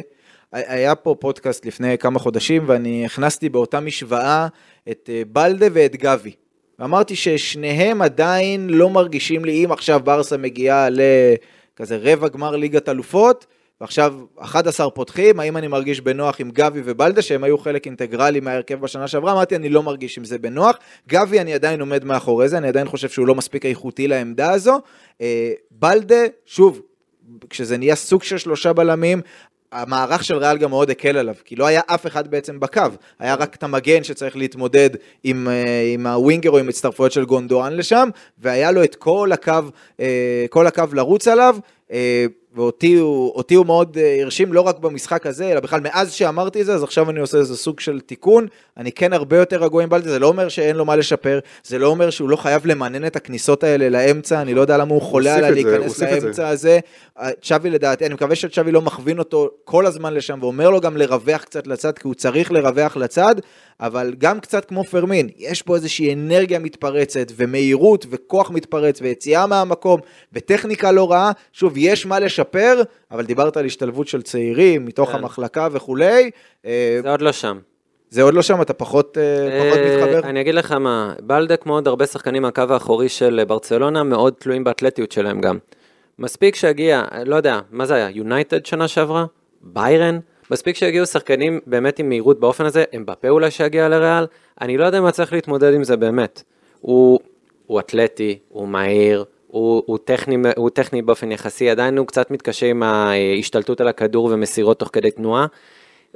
היה פה פודקאסט לפני כמה חודשים ואני הכנסתי באותה משוואה את אה, בלדה ואת גבי. ואמרתי ששניהם עדיין לא מרגישים לי, אם עכשיו ברסה מגיעה לכזה רבע גמר ליגת אלופות, ועכשיו 11 פותחים, האם אני מרגיש בנוח עם גבי ובלדה, שהם היו חלק אינטגרלי מההרכב בשנה שעברה? אמרתי, אני לא מרגיש עם זה בנוח. גבי, אני עדיין עומד מאחורי זה, אני עדיין חושב שהוא לא מספיק איכותי לעמדה הזו. אה, בלדה, שוב, כשזה נהיה סוג של שלושה בלמים, המערך של ריאל גם מאוד הקל עליו, כי לא היה אף אחד בעצם בקו, היה רק את המגן שצריך להתמודד עם, אה, עם הווינגר או עם הצטרפויות של גונדואן לשם, והיה לו את כל הקו, אה, כל הקו לרוץ עליו. אה, ואותי הוא, הוא מאוד אה, הרשים לא רק במשחק הזה, אלא בכלל מאז שאמרתי את זה, אז עכשיו אני עושה איזה סוג של תיקון. אני כן הרבה יותר רגוע עם בלטה, זה לא אומר שאין לו מה לשפר, זה לא אומר שהוא לא חייב למנן את הכניסות האלה לאמצע, אני לא יודע למה הוא חולה עליה להיכנס לאמצע הזה. אה, צ'אבי לדעתי, אני מקווה שצ'אבי לא מכווין אותו כל הזמן לשם, ואומר לו גם לרווח קצת לצד, כי הוא צריך לרווח לצד, אבל גם קצת כמו פרמין, יש פה איזושהי אנרגיה מתפרצת, ומהירות, וכוח מתפרץ, ויציאה מהמקום, וטכניקה לא רעה. שוב, יש מה לשפר, אבל דיברת על השתלבות של צעירים, מתוך כן. המחלקה וכולי. אה, זה עוד לא שם. זה עוד לא שם, אתה פחות, אה, פחות אה, מתחבר? אני אגיד לך מה, בלדה כמו עוד הרבה שחקנים מהקו האחורי של ברצלונה, מאוד תלויים באתלטיות שלהם גם. מספיק שהגיע, לא יודע, מה זה היה, יונייטד שנה שעברה? ביירן? מספיק שהגיעו שחקנים באמת עם מהירות באופן הזה, אמבפה אולי שיגיע לריאל, אני לא יודע מה צריך להתמודד עם זה באמת. הוא, הוא אתלטי, הוא מהיר, הוא, הוא, טכני, הוא טכני באופן יחסי, עדיין הוא קצת מתקשה עם ההשתלטות על הכדור ומסירות תוך כדי תנועה.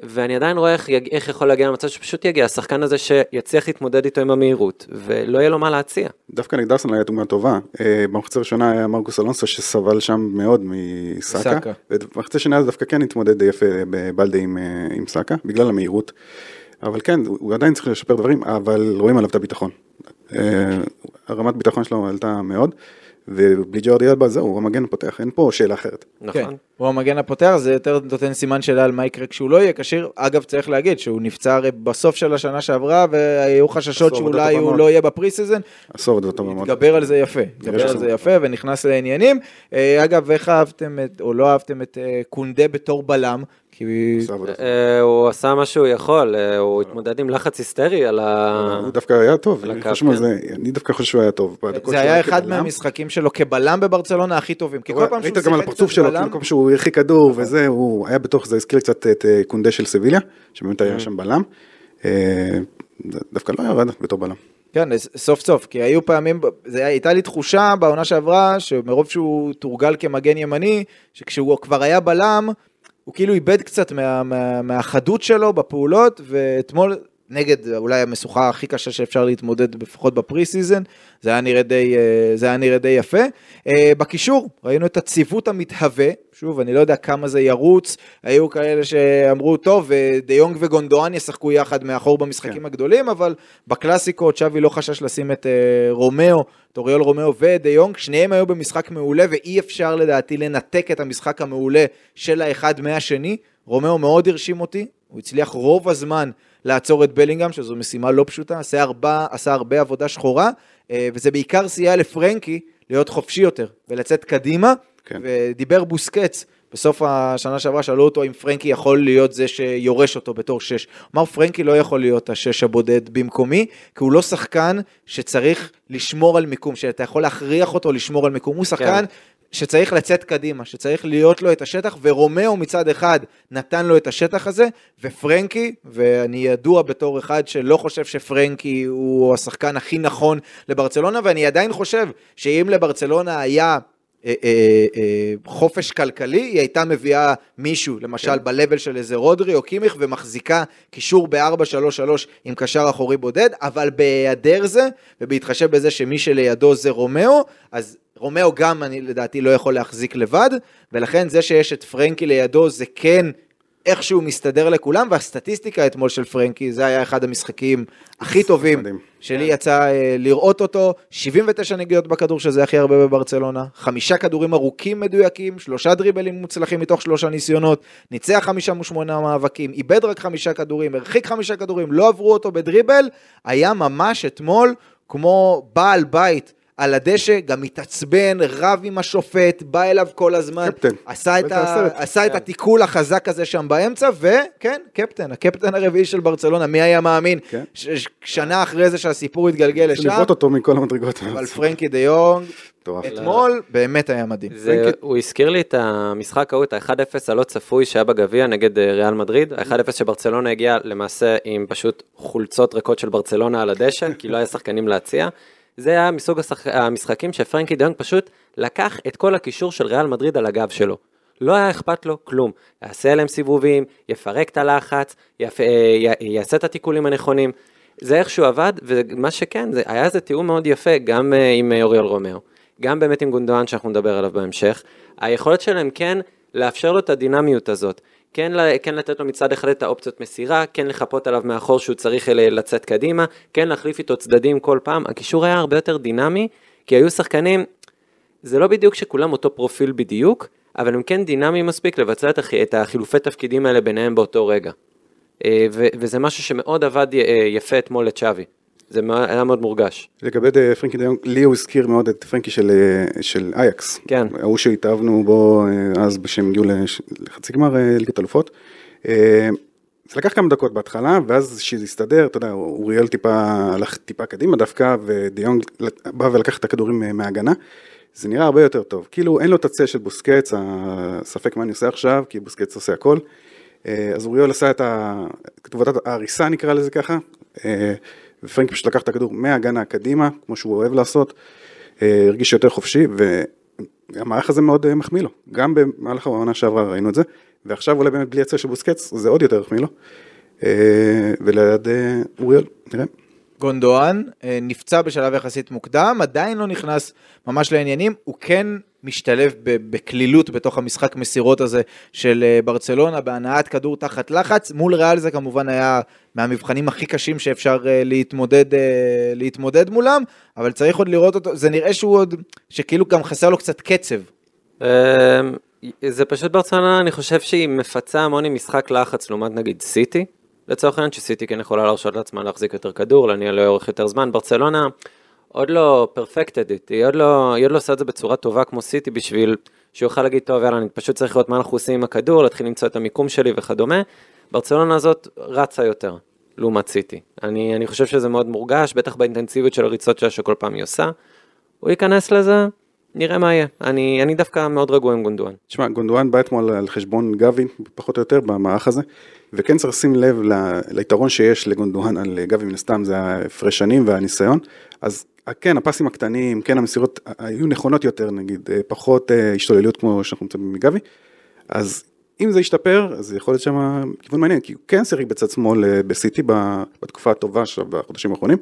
ואני עדיין רואה איך, איך יכול להגיע למצב שפשוט יגיע השחקן הזה שיצליח להתמודד איתו עם המהירות, ולא יהיה לו מה להציע. דוקא נגד ארסנל היה דוגמה טובה. אה, במחצה הראשונה היה מרקוס אלונסו שסבל שם מאוד מסאקה. סאקה. ובמחצה השנייה דווקא כן התמודד יפה בבלדה עם, אה, עם סאקה, בגלל המהירות. אבל כן, הוא עדיין צריך לשפר דברים, אבל רואים עליו את הביטחון. אה, הרמת ביטחון שלו עלתה מאוד, ובלי ג'ורדי אלבה זהו, הוא המגן הפותח, אין פה שאלה אחרת. נכון? כן, הוא המגן הפותח, זה יותר נותן סימן שאלה על מה יקרה כשהוא לא יהיה כשיר. אגב, צריך להגיד שהוא נפצע הרי בסוף של השנה שעברה, והיו חששות שאולי הוא. לא יהיה ב-pre season. עשור עבודה טובה מאוד. התגבר על זה יפה, התגבר על. זה יפה ונכנס לעניינים. אה, אגב, איך אהבתם את, או לא אהבתם את אה, קונדה בתור בלם? כי. אה, הוא עשה מה שהוא יכול, אה, הוא התמודד עם לחץ היסטרי על ה... הוא דווקא היה טוב, אני כן. אני דווקא חושב שהוא היה טוב. זה היה אחד. מהמשחקים שלו כבלם בבברצלונה הכי טובים. כי כל פעם שהוא ראית גם על שיחק הפרצוף קצת שלו, כאילו כל פעם שהוא הרחיק כדור וזה, הוא היה בתוך זה, הזכיר קצת את אה, קונדה של סביליה, שבאמת. היה שם בלם. דווקא לא ירד בתור בלם. כן, סוף סוף, כי היו פעמים, זה היה- הייתה לי תחושה בעונה שעברה, שמרוב שהוא תורגל כמגן ימני, שכשהוא כבר היה בלם, הוא כאילו איבד קצת מה, מה, מהחדות שלו בפעולות, ואתמול, נגד אולי המשוכה הכי קשה שאפשר להתמודד, לפחות ב-pre season, זה היה נראה די, אה, זה היה נראה די יפה. אה, בקישור, ראינו את הציוות המתהווה, שוב, אני לא יודע כמה זה ירוץ, היו כאלה שאמרו, טוב, דה יונג וגונדואן ישחקו יחד מאחור במשחקים כן. הגדולים, אבל בקלאסיקו צ'אבי לא חשש לשים את רומאו, את אוריול רומאו ודה יונג, שניהם היו במשחק מעולה, ואי אפשר לדעתי לנתק את המשחק המעולה של האחד מהשני. רומאו מאוד הרשים אותי, הוא הצליח רוב הזמן לעצור את בלינגהם, שזו משימה לא פשוטה, עשה, הרבה, עשה הרבה עבודה שחורה, אה, וזה בעיקר סייע לפרנקי להיות חופשי יותר ולצאת קדימה, כן. ודיבר בוסקטס. בסוף השנה שעברה שאלו אותו אם פרנקי יכול להיות זה שיורש אותו בתור שש. אמר פרנקי לא יכול להיות השש הבודד במקומי, כי הוא לא שחקן שצריך לשמור על מיקום, שאתה יכול להכריח אותו לשמור על מיקום, הוא שחקן שצריך לצאת קדימה, שצריך להיות לו את השטח, ורומאו מצד אחד נתן לו את השטח הזה, ופרנקי, ואני ידוע בתור אחד שלא חושב שפרנקי הוא השחקן הכי נכון לברצלונה, ואני עדיין חושב שאם לברצלונה היה... אה, אה, אה, חופש כלכלי, היא הייתה מביאה מישהו, למשל כן. ב-level של איזה רודרי או קימיך, ומחזיקה קישור ב-4-3-3 עם קשר אחורי בודד, אבל בהיעדר זה, ובהתחשב בזה שמי שלידו זה רומאו, אז רומאו גם, אני לדעתי, לא יכול להחזיק לבד, ולכן זה שיש את פרנקי לידו זה כן איכשהו מסתדר לכולם, והסטטיסטיקה אתמול של פרנקי, זה היה אחד המשחקים הכי טובים מדהים. שלי יצא אה, לראות אותו, 79 נגיעות בכדור, שזה הכי הרבה בברצלונה, חמישה כדורים ארוכים מדויקים, שלושה דריבלים מוצלחים מתוך שלושה ניסיונות, ניצח חמישה משמונה מאבקים, איבד רק חמישה כדורים, הרחיק חמישה כדורים, לא עברו אותו בדריבל, היה ממש אתמול כמו בעל בית. על הדשא, גם התעצבן, רב עם השופט, בא אליו כל הזמן, קפטן. עשה, את, ה... עשה את כן. התיקול החזק הזה שם באמצע, וכן, קפטן, הקפטן הרביעי של ברצלונה, מי היה מאמין? כן. ש- ש- שנה אחרי זה שהסיפור התגלגל לשם, לבעוט אותו מכל המדרגות. אבל פרנקי דה יונג. אתמול באמת היה מדהים. זה, הוא הזכיר לי את המשחק ההוא, את ה-1-0 הלא צפוי שהיה בגביע נגד אה, ריאל מדריד, ה-1-0 שברצלונה הגיע למעשה עם פשוט חולצות ריקות של ברצלונה על הדשא, כי לא היה שחקנים להציע. זה היה מסוג השח... המשחקים שפרנקי דה יונג פשוט לקח את כל הקישור של ריאל מדריד על הגב שלו. לא היה אכפת לו כלום. יעשה עליהם סיבובים, יפרק את הלחץ, יפ... אה, י... יעשה את התיקולים הנכונים. זה איך שהוא עבד, ומה שכן, זה היה איזה תיאום מאוד יפה, גם אה, עם אה, אוריול רומאו, גם באמת עם גונדואן שאנחנו נדבר עליו בהמשך. היכולת שלהם כן לאפשר לו את הדינמיות הזאת. כן, כן לתת לו מצד אחד את האופציות מסירה, כן לחפות עליו מאחור שהוא צריך לצאת קדימה, כן להחליף איתו צדדים כל פעם. הקישור היה הרבה יותר דינמי, כי היו שחקנים, זה לא בדיוק שכולם אותו פרופיל בדיוק, אבל הם כן דינמיים מספיק לבצע את החילופי תפקידים האלה ביניהם באותו רגע. אה, וזה משהו שמאוד עבד אה, יפה אתמול לצ'אבי. זה היה מאוד מורגש. לגבי אה, פרנקי דיונג, לי הוא הזכיר מאוד את פרנקי של, של אייקס. כן. ההוא שהתאהבנו בו אז כשהם הגיעו לחצי גמר ליגת אלופות. זה לקח כמה דקות בהתחלה, ואז כשזה הסתדר, אתה יודע, אוריאל טיפה הלך טיפה קדימה דווקא, ודיונג בא ולקח את הכדורים מההגנה. זה נראה הרבה יותר טוב. כאילו אין לו את הצל של בוסקץ, הספק מה אני עושה עכשיו, כי בוסקץ עושה הכל. אה, אז אוריול עשה את עבודת ההריסה נקרא לזה ככה, אה, ופרנק פשוט לקח את הכדור מהגנה קדימה, כמו שהוא אוהב לעשות, אה, הרגיש יותר חופשי, והמערך הזה מאוד מחמיא לו, גם במהלך העונה שעברה ראינו את זה, ועכשיו אולי באמת בלי הצל של בוסקץ זה עוד יותר החמיא לו, וליד אוריול, נראה. גונדואן נפצע בשלב יחסית מוקדם, עדיין לא נכנס ממש לעניינים, הוא כן משתלב בקלילות בתוך המשחק מסירות הזה של אה, ברצלונה, בהנעת כדור תחת לחץ. מול ריאל זה כמובן היה מהמבחנים הכי קשים שאפשר אה, להתמודד, אה, להתמודד מולם, אבל צריך עוד לראות אותו, זה נראה שהוא עוד, שכאילו גם חסר לו קצת קצב. אמ, זה פשוט ברצלונה, אני חושב שהיא מפצה המון עם משחק לחץ לעומת נגיד סיטי, לצורך העניין שסיטי כן יכולה להרשות לעצמה להחזיק יותר כדור, להניע לאורך יותר זמן. ברצלונה... עוד לא פרפקטד איתי, היא עוד לא, היא עוד לא עושה את זה בצורה טובה כמו סיטי בשביל שהוא יוכל להגיד, טוב, יאללה, אני פשוט צריך לראות מה אנחנו עושים עם הכדור, להתחיל למצוא את המיקום שלי וכדומה. ברצלונה הזאת רצה יותר, לעומת סיטי. אני, אני חושב שזה מאוד מורגש, בטח באינטנסיביות של הריצות שלה שכל פעם היא עושה. הוא ייכנס לזה, נראה מה יהיה. אני, אני דווקא מאוד רגוע עם גונדואן. תשמע, גונדואן בא אתמול על חשבון גבי, פחות או יותר, במערך הזה, וכן צריך לשים לב ליתרון שיש לגונדואן על גבי, מן הסתם, זה ההפרש שנים והניסיון, אז כן, הפסים הקטנים, כן, המסירות היו נכונות יותר, נגיד, אה, פחות אה, השתוללות כמו שאנחנו מצפים מגבי, אז אם זה ישתפר, אז יכול להיות שם כיוון מעניין, כי הוא כן שיחק בצד שמאל אה, בסיטי בתקופה הטובה שלו בחודשים האחרונים,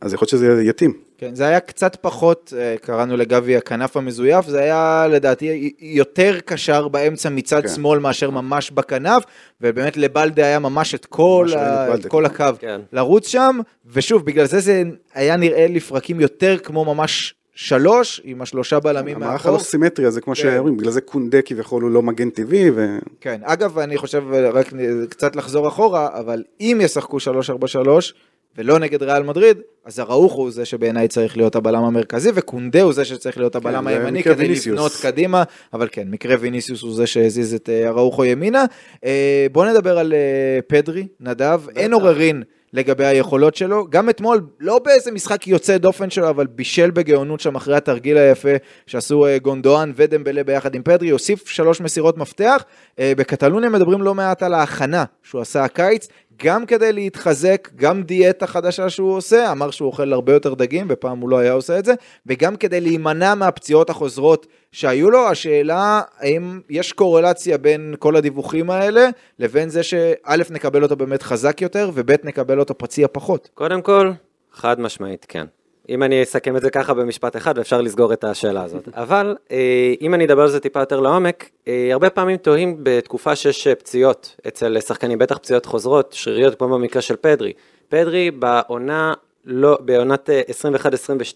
אז יכול להיות שזה יתאים. כן, זה היה קצת פחות, אה, קראנו לגבי הכנף המזויף, זה היה לדעתי יותר קשר באמצע מצד כן. שמאל מאשר ממש בכנף, ובאמת לבלדה היה ממש את כל, ממש ה... את כל הקו כן. לרוץ שם, ושוב, בגלל זה זה היה נראה לפרקים יותר כמו ממש שלוש, עם השלושה בלמים מאחור. המערך הלא סימטריה, זה כמו כן. שאומרים, בגלל זה קונדה כביכול הוא לא מגן טבעי. ו... כן, אגב, אני חושב, רק קצת לחזור אחורה, אבל אם ישחקו שלוש ארבע שלוש, ולא נגד ריאל מדריד, אז הראוך הוא זה שבעיניי צריך להיות הבלם המרכזי, וקונדה הוא זה שצריך להיות הבלם כן, הימני כדי ויניסיוס. לבנות קדימה, אבל כן, מקרה ויניסיוס הוא זה שהזיז את אה, הראוכו ימינה. אה, בואו נדבר על אה, פדרי, נדב, אין עוררין. לגבי היכולות שלו. גם אתמול, לא באיזה משחק יוצא דופן שלו, אבל בישל בגאונות שם אחרי התרגיל היפה שעשו גונדואן ודמבלה ביחד עם פדרי, הוסיף שלוש מסירות מפתח. בקטלוניה מדברים לא מעט על ההכנה שהוא עשה הקיץ. גם כדי להתחזק, גם דיאטה חדשה שהוא עושה, אמר שהוא אוכל הרבה יותר דגים, ופעם הוא לא היה עושה את זה, וגם כדי להימנע מהפציעות החוזרות שהיו לו, השאלה האם יש קורלציה בין כל הדיווחים האלה, לבין זה שא' נקבל אותו באמת חזק יותר, וב' נקבל אותו פציע פחות. קודם כל, חד משמעית כן. אם אני אסכם את זה ככה במשפט אחד, אפשר לסגור את השאלה הזאת. אבל אה, אם אני אדבר על זה טיפה יותר לעומק, אה, הרבה פעמים תוהים בתקופה שיש פציעות אצל שחקנים, בטח פציעות חוזרות, שריריות, כמו במקרה של פדרי. פדרי בעונה, לא, בעונת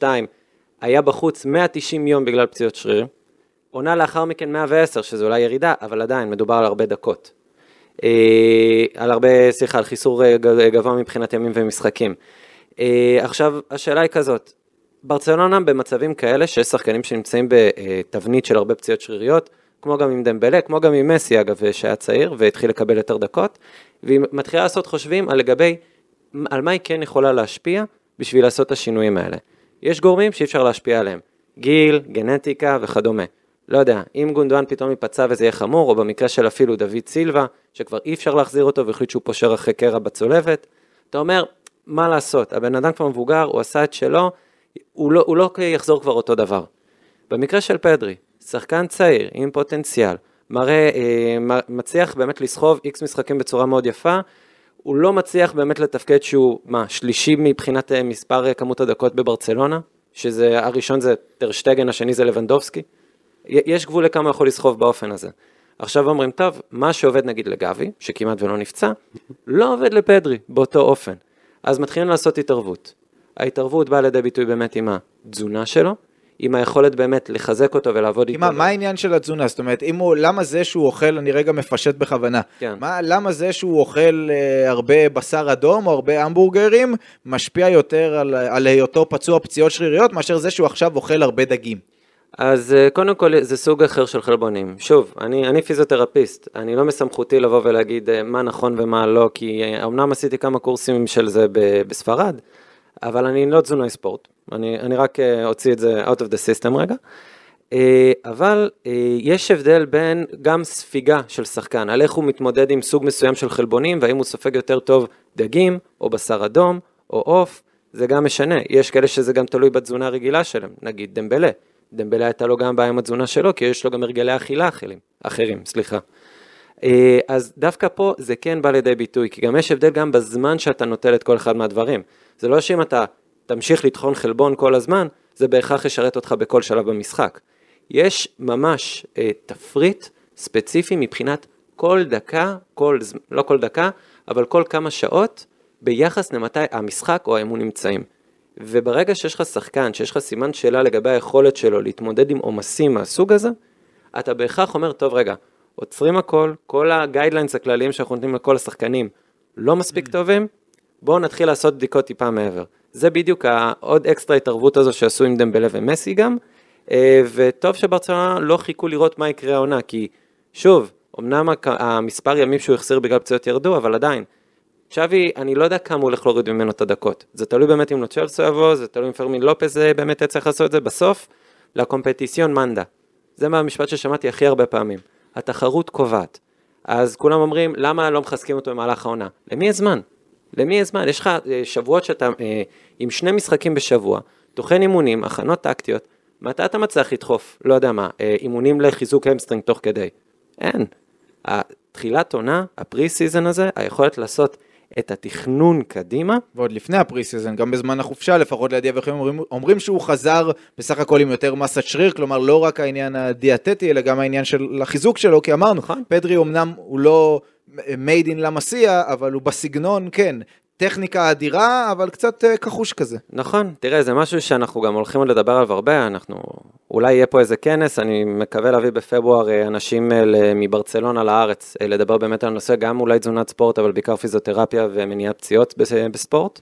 21-22 אה, היה בחוץ 190 יום בגלל פציעות שריר. עונה לאחר מכן 110, שזה אולי ירידה, אבל עדיין מדובר על הרבה דקות. על הרבה, סליחה, על חיסור גבוה מבחינת ימים ומשחקים. אה, עכשיו, השאלה היא כזאת, ברצלונה במצבים כאלה, שיש שחקנים שנמצאים בתבנית של הרבה פציעות שריריות, כמו גם עם דמבלה, כמו גם עם מסי אגב, שהיה צעיר והתחיל לקבל יותר דקות, והיא מתחילה לעשות חושבים על לגבי, על מה היא כן יכולה להשפיע בשביל לעשות את השינויים האלה. יש גורמים שאי אפשר להשפיע עליהם. גיל, גנטיקה וכדומה. לא יודע, אם גונדואן פתאום ייפצע וזה יהיה חמור, או במקרה של אפילו דוד סילבה, שכבר אי אפשר להחזיר אותו והחליט שהוא פושר אחרי קרע בצולבת, אתה אומר, מה לעשות, הבן אדם כבר מבוגר, הוא עשה את שלו, הוא לא, הוא לא יחזור כבר אותו דבר. במקרה של פדרי, שחקן צעיר עם פוטנציאל, מראה, אה, מצליח באמת לסחוב איקס משחקים בצורה מאוד יפה, הוא לא מצליח באמת לתפקד שהוא, מה, שלישי מבחינת אה, מספר אה, כמות הדקות בברצלונה, שזה, הראשון זה טרשטגן, השני זה לבנדובסקי. יש גבול לכמה יכול לסחוב באופן הזה. עכשיו אומרים, טוב, מה שעובד נגיד לגבי, שכמעט ולא נפצע, לא עובד לפדרי באותו אופן. אז מתחילים לעשות התערבות. ההתערבות באה לידי ביטוי באמת עם התזונה שלו, עם היכולת באמת לחזק אותו ולעבוד איתו. מה, מה העניין של התזונה? זאת אומרת, אם הוא, למה זה שהוא אוכל, אני רגע מפשט בכוונה, כן. מה, למה זה שהוא אוכל אה, הרבה בשר אדום או הרבה המבורגרים, משפיע יותר על, על היותו פצוע פציעות שריריות, מאשר זה שהוא עכשיו אוכל הרבה דגים? אז אה, קודם כל זה סוג אחר של חלבונים. שוב, אני, אני פיזיותרפיסט, אני לא מסמכותי לבוא ולהגיד אה, מה נכון ומה לא, כי אה, אמנם עשיתי כמה קורסים של זה בספרד, אבל אני לא תזונאי ספורט, אני, אני רק אוציא את זה out of the system רגע. אבל יש הבדל בין גם ספיגה של שחקן, על איך הוא מתמודד עם סוג מסוים של חלבונים, והאם הוא סופג יותר טוב דגים, או בשר אדום, או עוף, זה גם משנה. יש כאלה שזה גם תלוי בתזונה הרגילה שלהם, נגיד דמבלה. דמבלה הייתה לו גם בעיה עם התזונה שלו, כי יש לו גם הרגלי אכילה אחרים, אחרים, סליחה. אה, אז דווקא פה זה כן בא לידי ביטוי, כי גם יש הבדל גם בזמן שאתה נוטל את כל אחד מהדברים. זה לא שאם אתה תמשיך לטחון חלבון כל הזמן, זה בהכרח ישרת אותך בכל שלב במשחק. יש ממש אה, תפריט ספציפי מבחינת כל דקה, כל, לא כל דקה, אבל כל כמה שעות, ביחס למתי המשחק או האימון נמצאים. וברגע שיש לך שחקן, שיש לך סימן שאלה לגבי היכולת שלו להתמודד עם עומסים מהסוג הזה, אתה בהכרח אומר, טוב רגע, עוצרים הכל, כל הגיידליינס הכלליים שאנחנו נותנים לכל השחקנים לא מספיק mm. טובים, בואו נתחיל לעשות בדיקות טיפה מעבר. זה בדיוק העוד אקסטרה התערבות הזו שעשו עם דמבלה ומסי גם, אה, וטוב שברצלונה לא חיכו לראות מה יקרה העונה, כי שוב, אמנם המספר ימים שהוא החסיר בגלל פציעות ירדו, אבל עדיין, שווי, אני לא יודע כמה הוא הולך להוריד ממנו את הדקות. זה תלוי באמת אם לוצ'לסו יבוא, זה תלוי אם פרמין לופס באמת יצטרך לעשות את זה. בסוף, לקומפטיציון מנדה. זה מהמשפט ששמעתי הכי הרבה פעמים. התחרות קובעת. אז כולם אומרים, למה לא מחזקים אותו במהלך העונה? למי יש זמן? למי יש זמן? יש לך אה, שבועות שאתה אה, עם שני משחקים בשבוע, טוחן אימונים, הכנות טקטיות, מתי אתה מצליח לדחוף, לא יודע מה, אה, אימונים לחיזוק ההמסטרינג תוך כדי? אין. תחילת עונה, ה pre-season הזה, היכולת לעשות את התכנון קדימה. ועוד לפני ה pre-season, גם בזמן החופשה, לפחות לידי איך שהם אומרים, אומרים שהוא חזר בסך הכל עם יותר מסת שריר, כלומר לא רק העניין הדיאטטי, אלא גם העניין של החיזוק שלו, כי אמרנו, נכון. פדרי אמנם הוא לא made in לה מאסיה, אבל הוא בסגנון, כן, טכניקה אדירה, אבל קצת אה, כחוש כזה. נכון, תראה, זה משהו שאנחנו גם הולכים לדבר עליו הרבה, אנחנו, אולי יהיה פה איזה כנס, אני מקווה להביא בפברואר אה, אנשים אה, מברצלונה לארץ, לדבר באמת על הנושא, גם אולי תזונת ספורט, אבל בעיקר פיזיותרפיה ומניעת פציעות בספורט.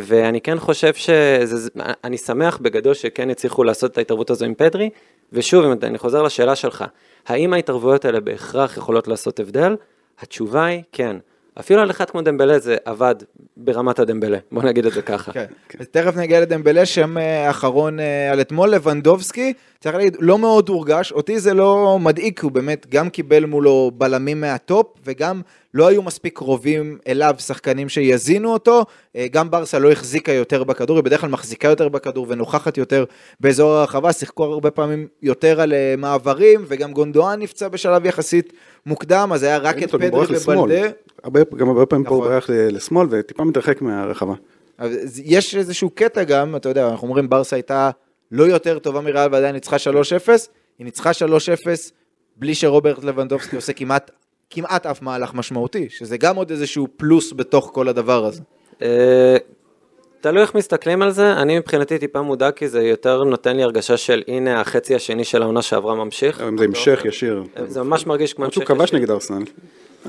ואני כן חושב שזה, אני שמח בגדול שכן הצליחו לעשות את ההתערבות הזו עם פדרי, ושוב, אם אני חוזר לשאלה שלך, האם ההתערבויות האלה בהכרח יכולות לעשות הבדל? התשובה היא כן. אפילו על אחד כמו דמבלה זה עבד ברמת הדמבלה, בוא נגיד את זה ככה. כן. תכף נגיע לדמבלה, שם אה, אחרון אה, על אתמול, לבנדובסקי, צריך להגיד, לא מאוד הורגש, אותי זה לא מדאיג, הוא באמת גם קיבל מולו בלמים מהטופ, וגם לא היו מספיק קרובים אליו שחקנים שיזינו אותו, אה, גם ברסה לא החזיקה יותר בכדור, היא בדרך כלל מחזיקה יותר בכדור ונוכחת יותר באזור הרחבה, שיחקו הרבה פעמים יותר על מעברים, וגם גונדואן נפצע בשלב יחסית מוקדם, אז היה רק את פדרי ובלדה. גם הרבה פעמים נכון. פה הוא ברח לשמאל וטיפה מתרחק מהרחבה. יש איזשהו קטע גם, אתה יודע, אנחנו אומרים ברסה הייתה לא יותר טובה מריאל ועדיין ניצחה 3-0, היא ניצחה 3-0 בלי שרוברט לבנדובסקי עושה כמעט, כמעט אף מהלך משמעותי, שזה גם עוד איזשהו פלוס בתוך כל הדבר הזה. אה, תלוי איך מסתכלים על זה, אני מבחינתי טיפה מודאג כי זה יותר נותן לי הרגשה של הנה החצי השני של העונה שעברה ממשיך. זה המשך ישיר. זה ממש מרגיש כמו המשך ישיר. הוא כבש נגד ארסנל.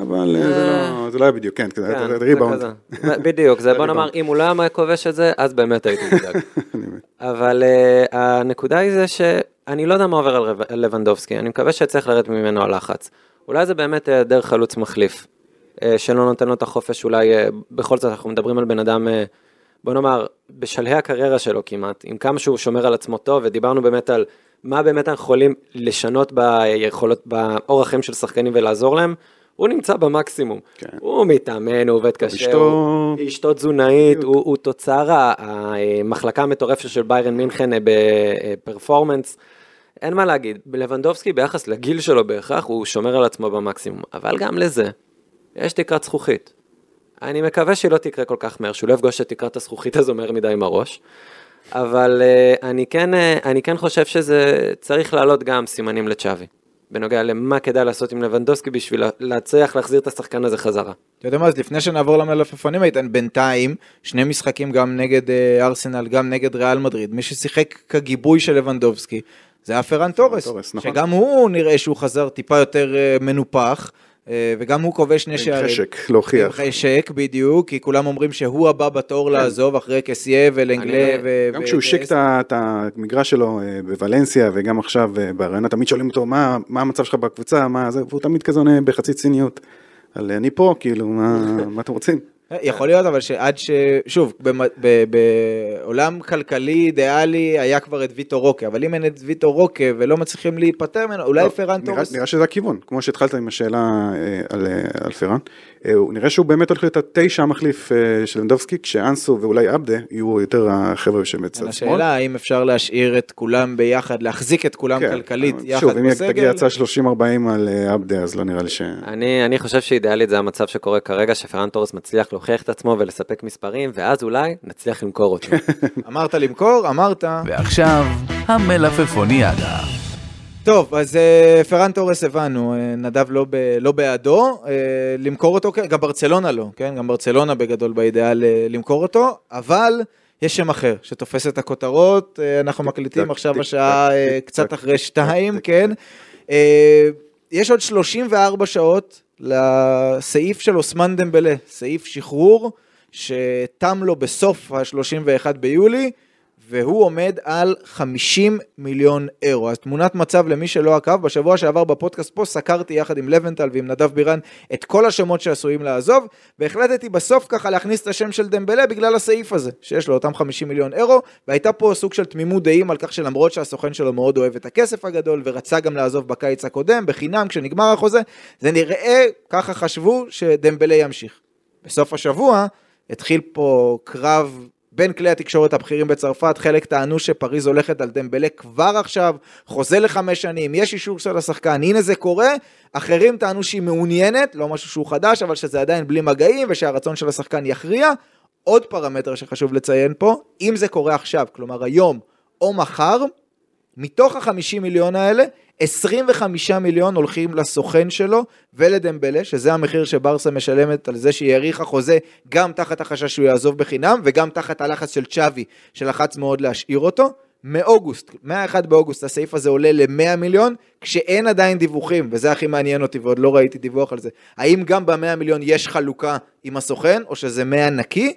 אבל אה, לא- זה לא היה בדיוק, כן, זה היה ריבאונד. בדיוק, זה בוא נאמר, אם הוא לא היה כובש את זה, אז באמת הייתי מודאג. אבל אה, הנקודה היא זה שאני לא יודע מה עובר על לבנדובסקי, אני מקווה שאצליח לרדת ממנו הלחץ. אולי זה באמת אה, דרך חלוץ מחליף, שלא נותן לו את החופש, אולי בכל זאת אנחנו מדברים על בן אדם בוא נאמר, בשלהי הקריירה שלו כמעט, עם כמה שהוא שומר על עצמו טוב, ודיברנו באמת על מה באמת אנחנו יכולים לשנות ביכולות, באורח חיים של שחקנים ולעזור להם, הוא נמצא במקסימום. כן. הוא מתאמן, הוא עובד קשה, אשתו- הוא, אשתו תזונאית, הוא, הוא תוצר המחלקה המטורפת של ביירן מינכן אה, בפרפורמנס. אין מה להגיד, לבנדובסקי ביחס לגיל שלו בהכרח, הוא שומר על עצמו במקסימום, אבל גם לזה, יש תקרת זכוכית. אני מקווה שהיא לא תקרה כל כך מהר, שהוא לא יפגוש את תקרת הזכוכית הזו מהר מדי עם הראש. אבל uh, אני, כן, uh, אני כן חושב שזה צריך להעלות גם סימנים לצ'אבי. בנוגע למה כדאי לעשות עם לבנדובסקי בשביל לה- להצליח להחזיר את השחקן הזה חזרה. אתה יודע מה, אז לפני שנעבור למלפפונים, איתן, בינתיים, שני משחקים גם נגד אה, ארסנל, גם נגד ריאל מדריד, מי ששיחק כגיבוי של לבנדובסקי, זה היה פרן תורס, תורס, נכון. שגם הוא נראה שהוא חזר טיפה יותר אה, מנופח, אה, וגם הוא כובש שני עם שערים. חשק להוכיח. עם חשק, בדיוק, כי כולם אומרים שהוא הבא בתור לעזוב אחרי קסיה ולנגלה אני- ו... גם ו- כשהוא השיק את המגרש שלו אה, בוולנסיה וגם עכשיו ברעיונות, תמיד שואלים אותו מה מה המצב שלך בקבוצה, מה זה, והוא תמיד כזה עונה בחצי ציניות. על אני פה, כאילו, מה מה אתם רוצים? יכול להיות אבל שעד ש... שוב, בעולם כלכלי אידיאלי היה כבר את ויטו רוקה, אבל אם אין את ויטו רוקה ולא מצליחים להיפטר ממנו, אולי לא, פרן תורס... נראה שזה הכיוון, כמו שהתחלת עם השאלה אה, על, אה, על פרן. אה, נראה שהוא באמת הולך להיות התשע המחליף אה, של לנדובסקי, כשאנסו ואולי עבדה יהיו יותר החבר'ה שבצד שמאל. השאלה האם אפשר להשאיר את כולם ביחד, להחזיק את כולם כן, כלכלית יחד שוב, אם בסגל. תגיע הצעה 30-40 על אה, עבדה, אז לא נראה לי ש... אני, אני חושב שאידיאלית זה המצב שקורה כרגע, שפרן תורס מצליח להוכיח את עצמו ולספק מספרים, ואז אולי נצליח למכור אותו. אמרת למכור, אמרת. ועכשיו, המלפפוניאדה. טוב, אז אה, פרן תורס הבנו, אה, נדב לא, ב, לא בעדו, אה, למכור אותו, כן, גם ברצלונה לא, כן, גם ברצלונה בגדול באידאל למכור אותו, אבל יש שם אחר שתופס את הכותרות, אנחנו מקליטים עכשיו השעה קצת אחרי שתיים, כן. יש עוד 34 שעות לסעיף של אוסמן דמבלה, סעיף שחרור, שתם לו בסוף ה-31 ביולי. והוא עומד על 50 מיליון אירו. אז תמונת מצב למי שלא עקב, בשבוע שעבר בפודקאסט פה סקרתי יחד עם לבנטל ועם נדב בירן את כל השמות שעשויים לעזוב, והחלטתי בסוף ככה להכניס את השם של דמבלה בגלל הסעיף הזה, שיש לו אותם 50 מיליון אירו, והייתה פה סוג של תמימות דעים על כך שלמרות שהסוכן שלו מאוד אוהב את הכסף הגדול, ורצה גם לעזוב בקיץ הקודם, בחינם כשנגמר החוזה, זה נראה, ככה חשבו, שדמבלה ימשיך. בסוף השבוע התחיל פה קרב בין כלי התקשורת הבכירים בצרפת, חלק טענו שפריז הולכת על דמבלה כבר עכשיו, חוזה לחמש שנים, יש אישור של השחקן, הנה זה קורה, אחרים טענו שהיא מעוניינת, לא משהו שהוא חדש, אבל שזה עדיין בלי מגעים ושהרצון של השחקן יכריע. עוד פרמטר שחשוב לציין פה, אם זה קורה עכשיו, כלומר היום או מחר, מתוך ה-50 מיליון האלה, 25 מיליון הולכים לסוכן שלו ולדמבלה, שזה המחיר שברסה משלמת על זה שהיא האריכה חוזה גם תחת החשש שהוא יעזוב בחינם, וגם תחת הלחץ של צ'אבי, שלחץ מאוד להשאיר אותו. מאוגוסט, מה-1 באוגוסט הסעיף הזה עולה ל-100 מיליון, כשאין עדיין דיווחים, וזה הכי מעניין אותי ועוד לא ראיתי דיווח על זה. האם גם ב-100 מיליון יש חלוקה עם הסוכן, או שזה 100 נקי?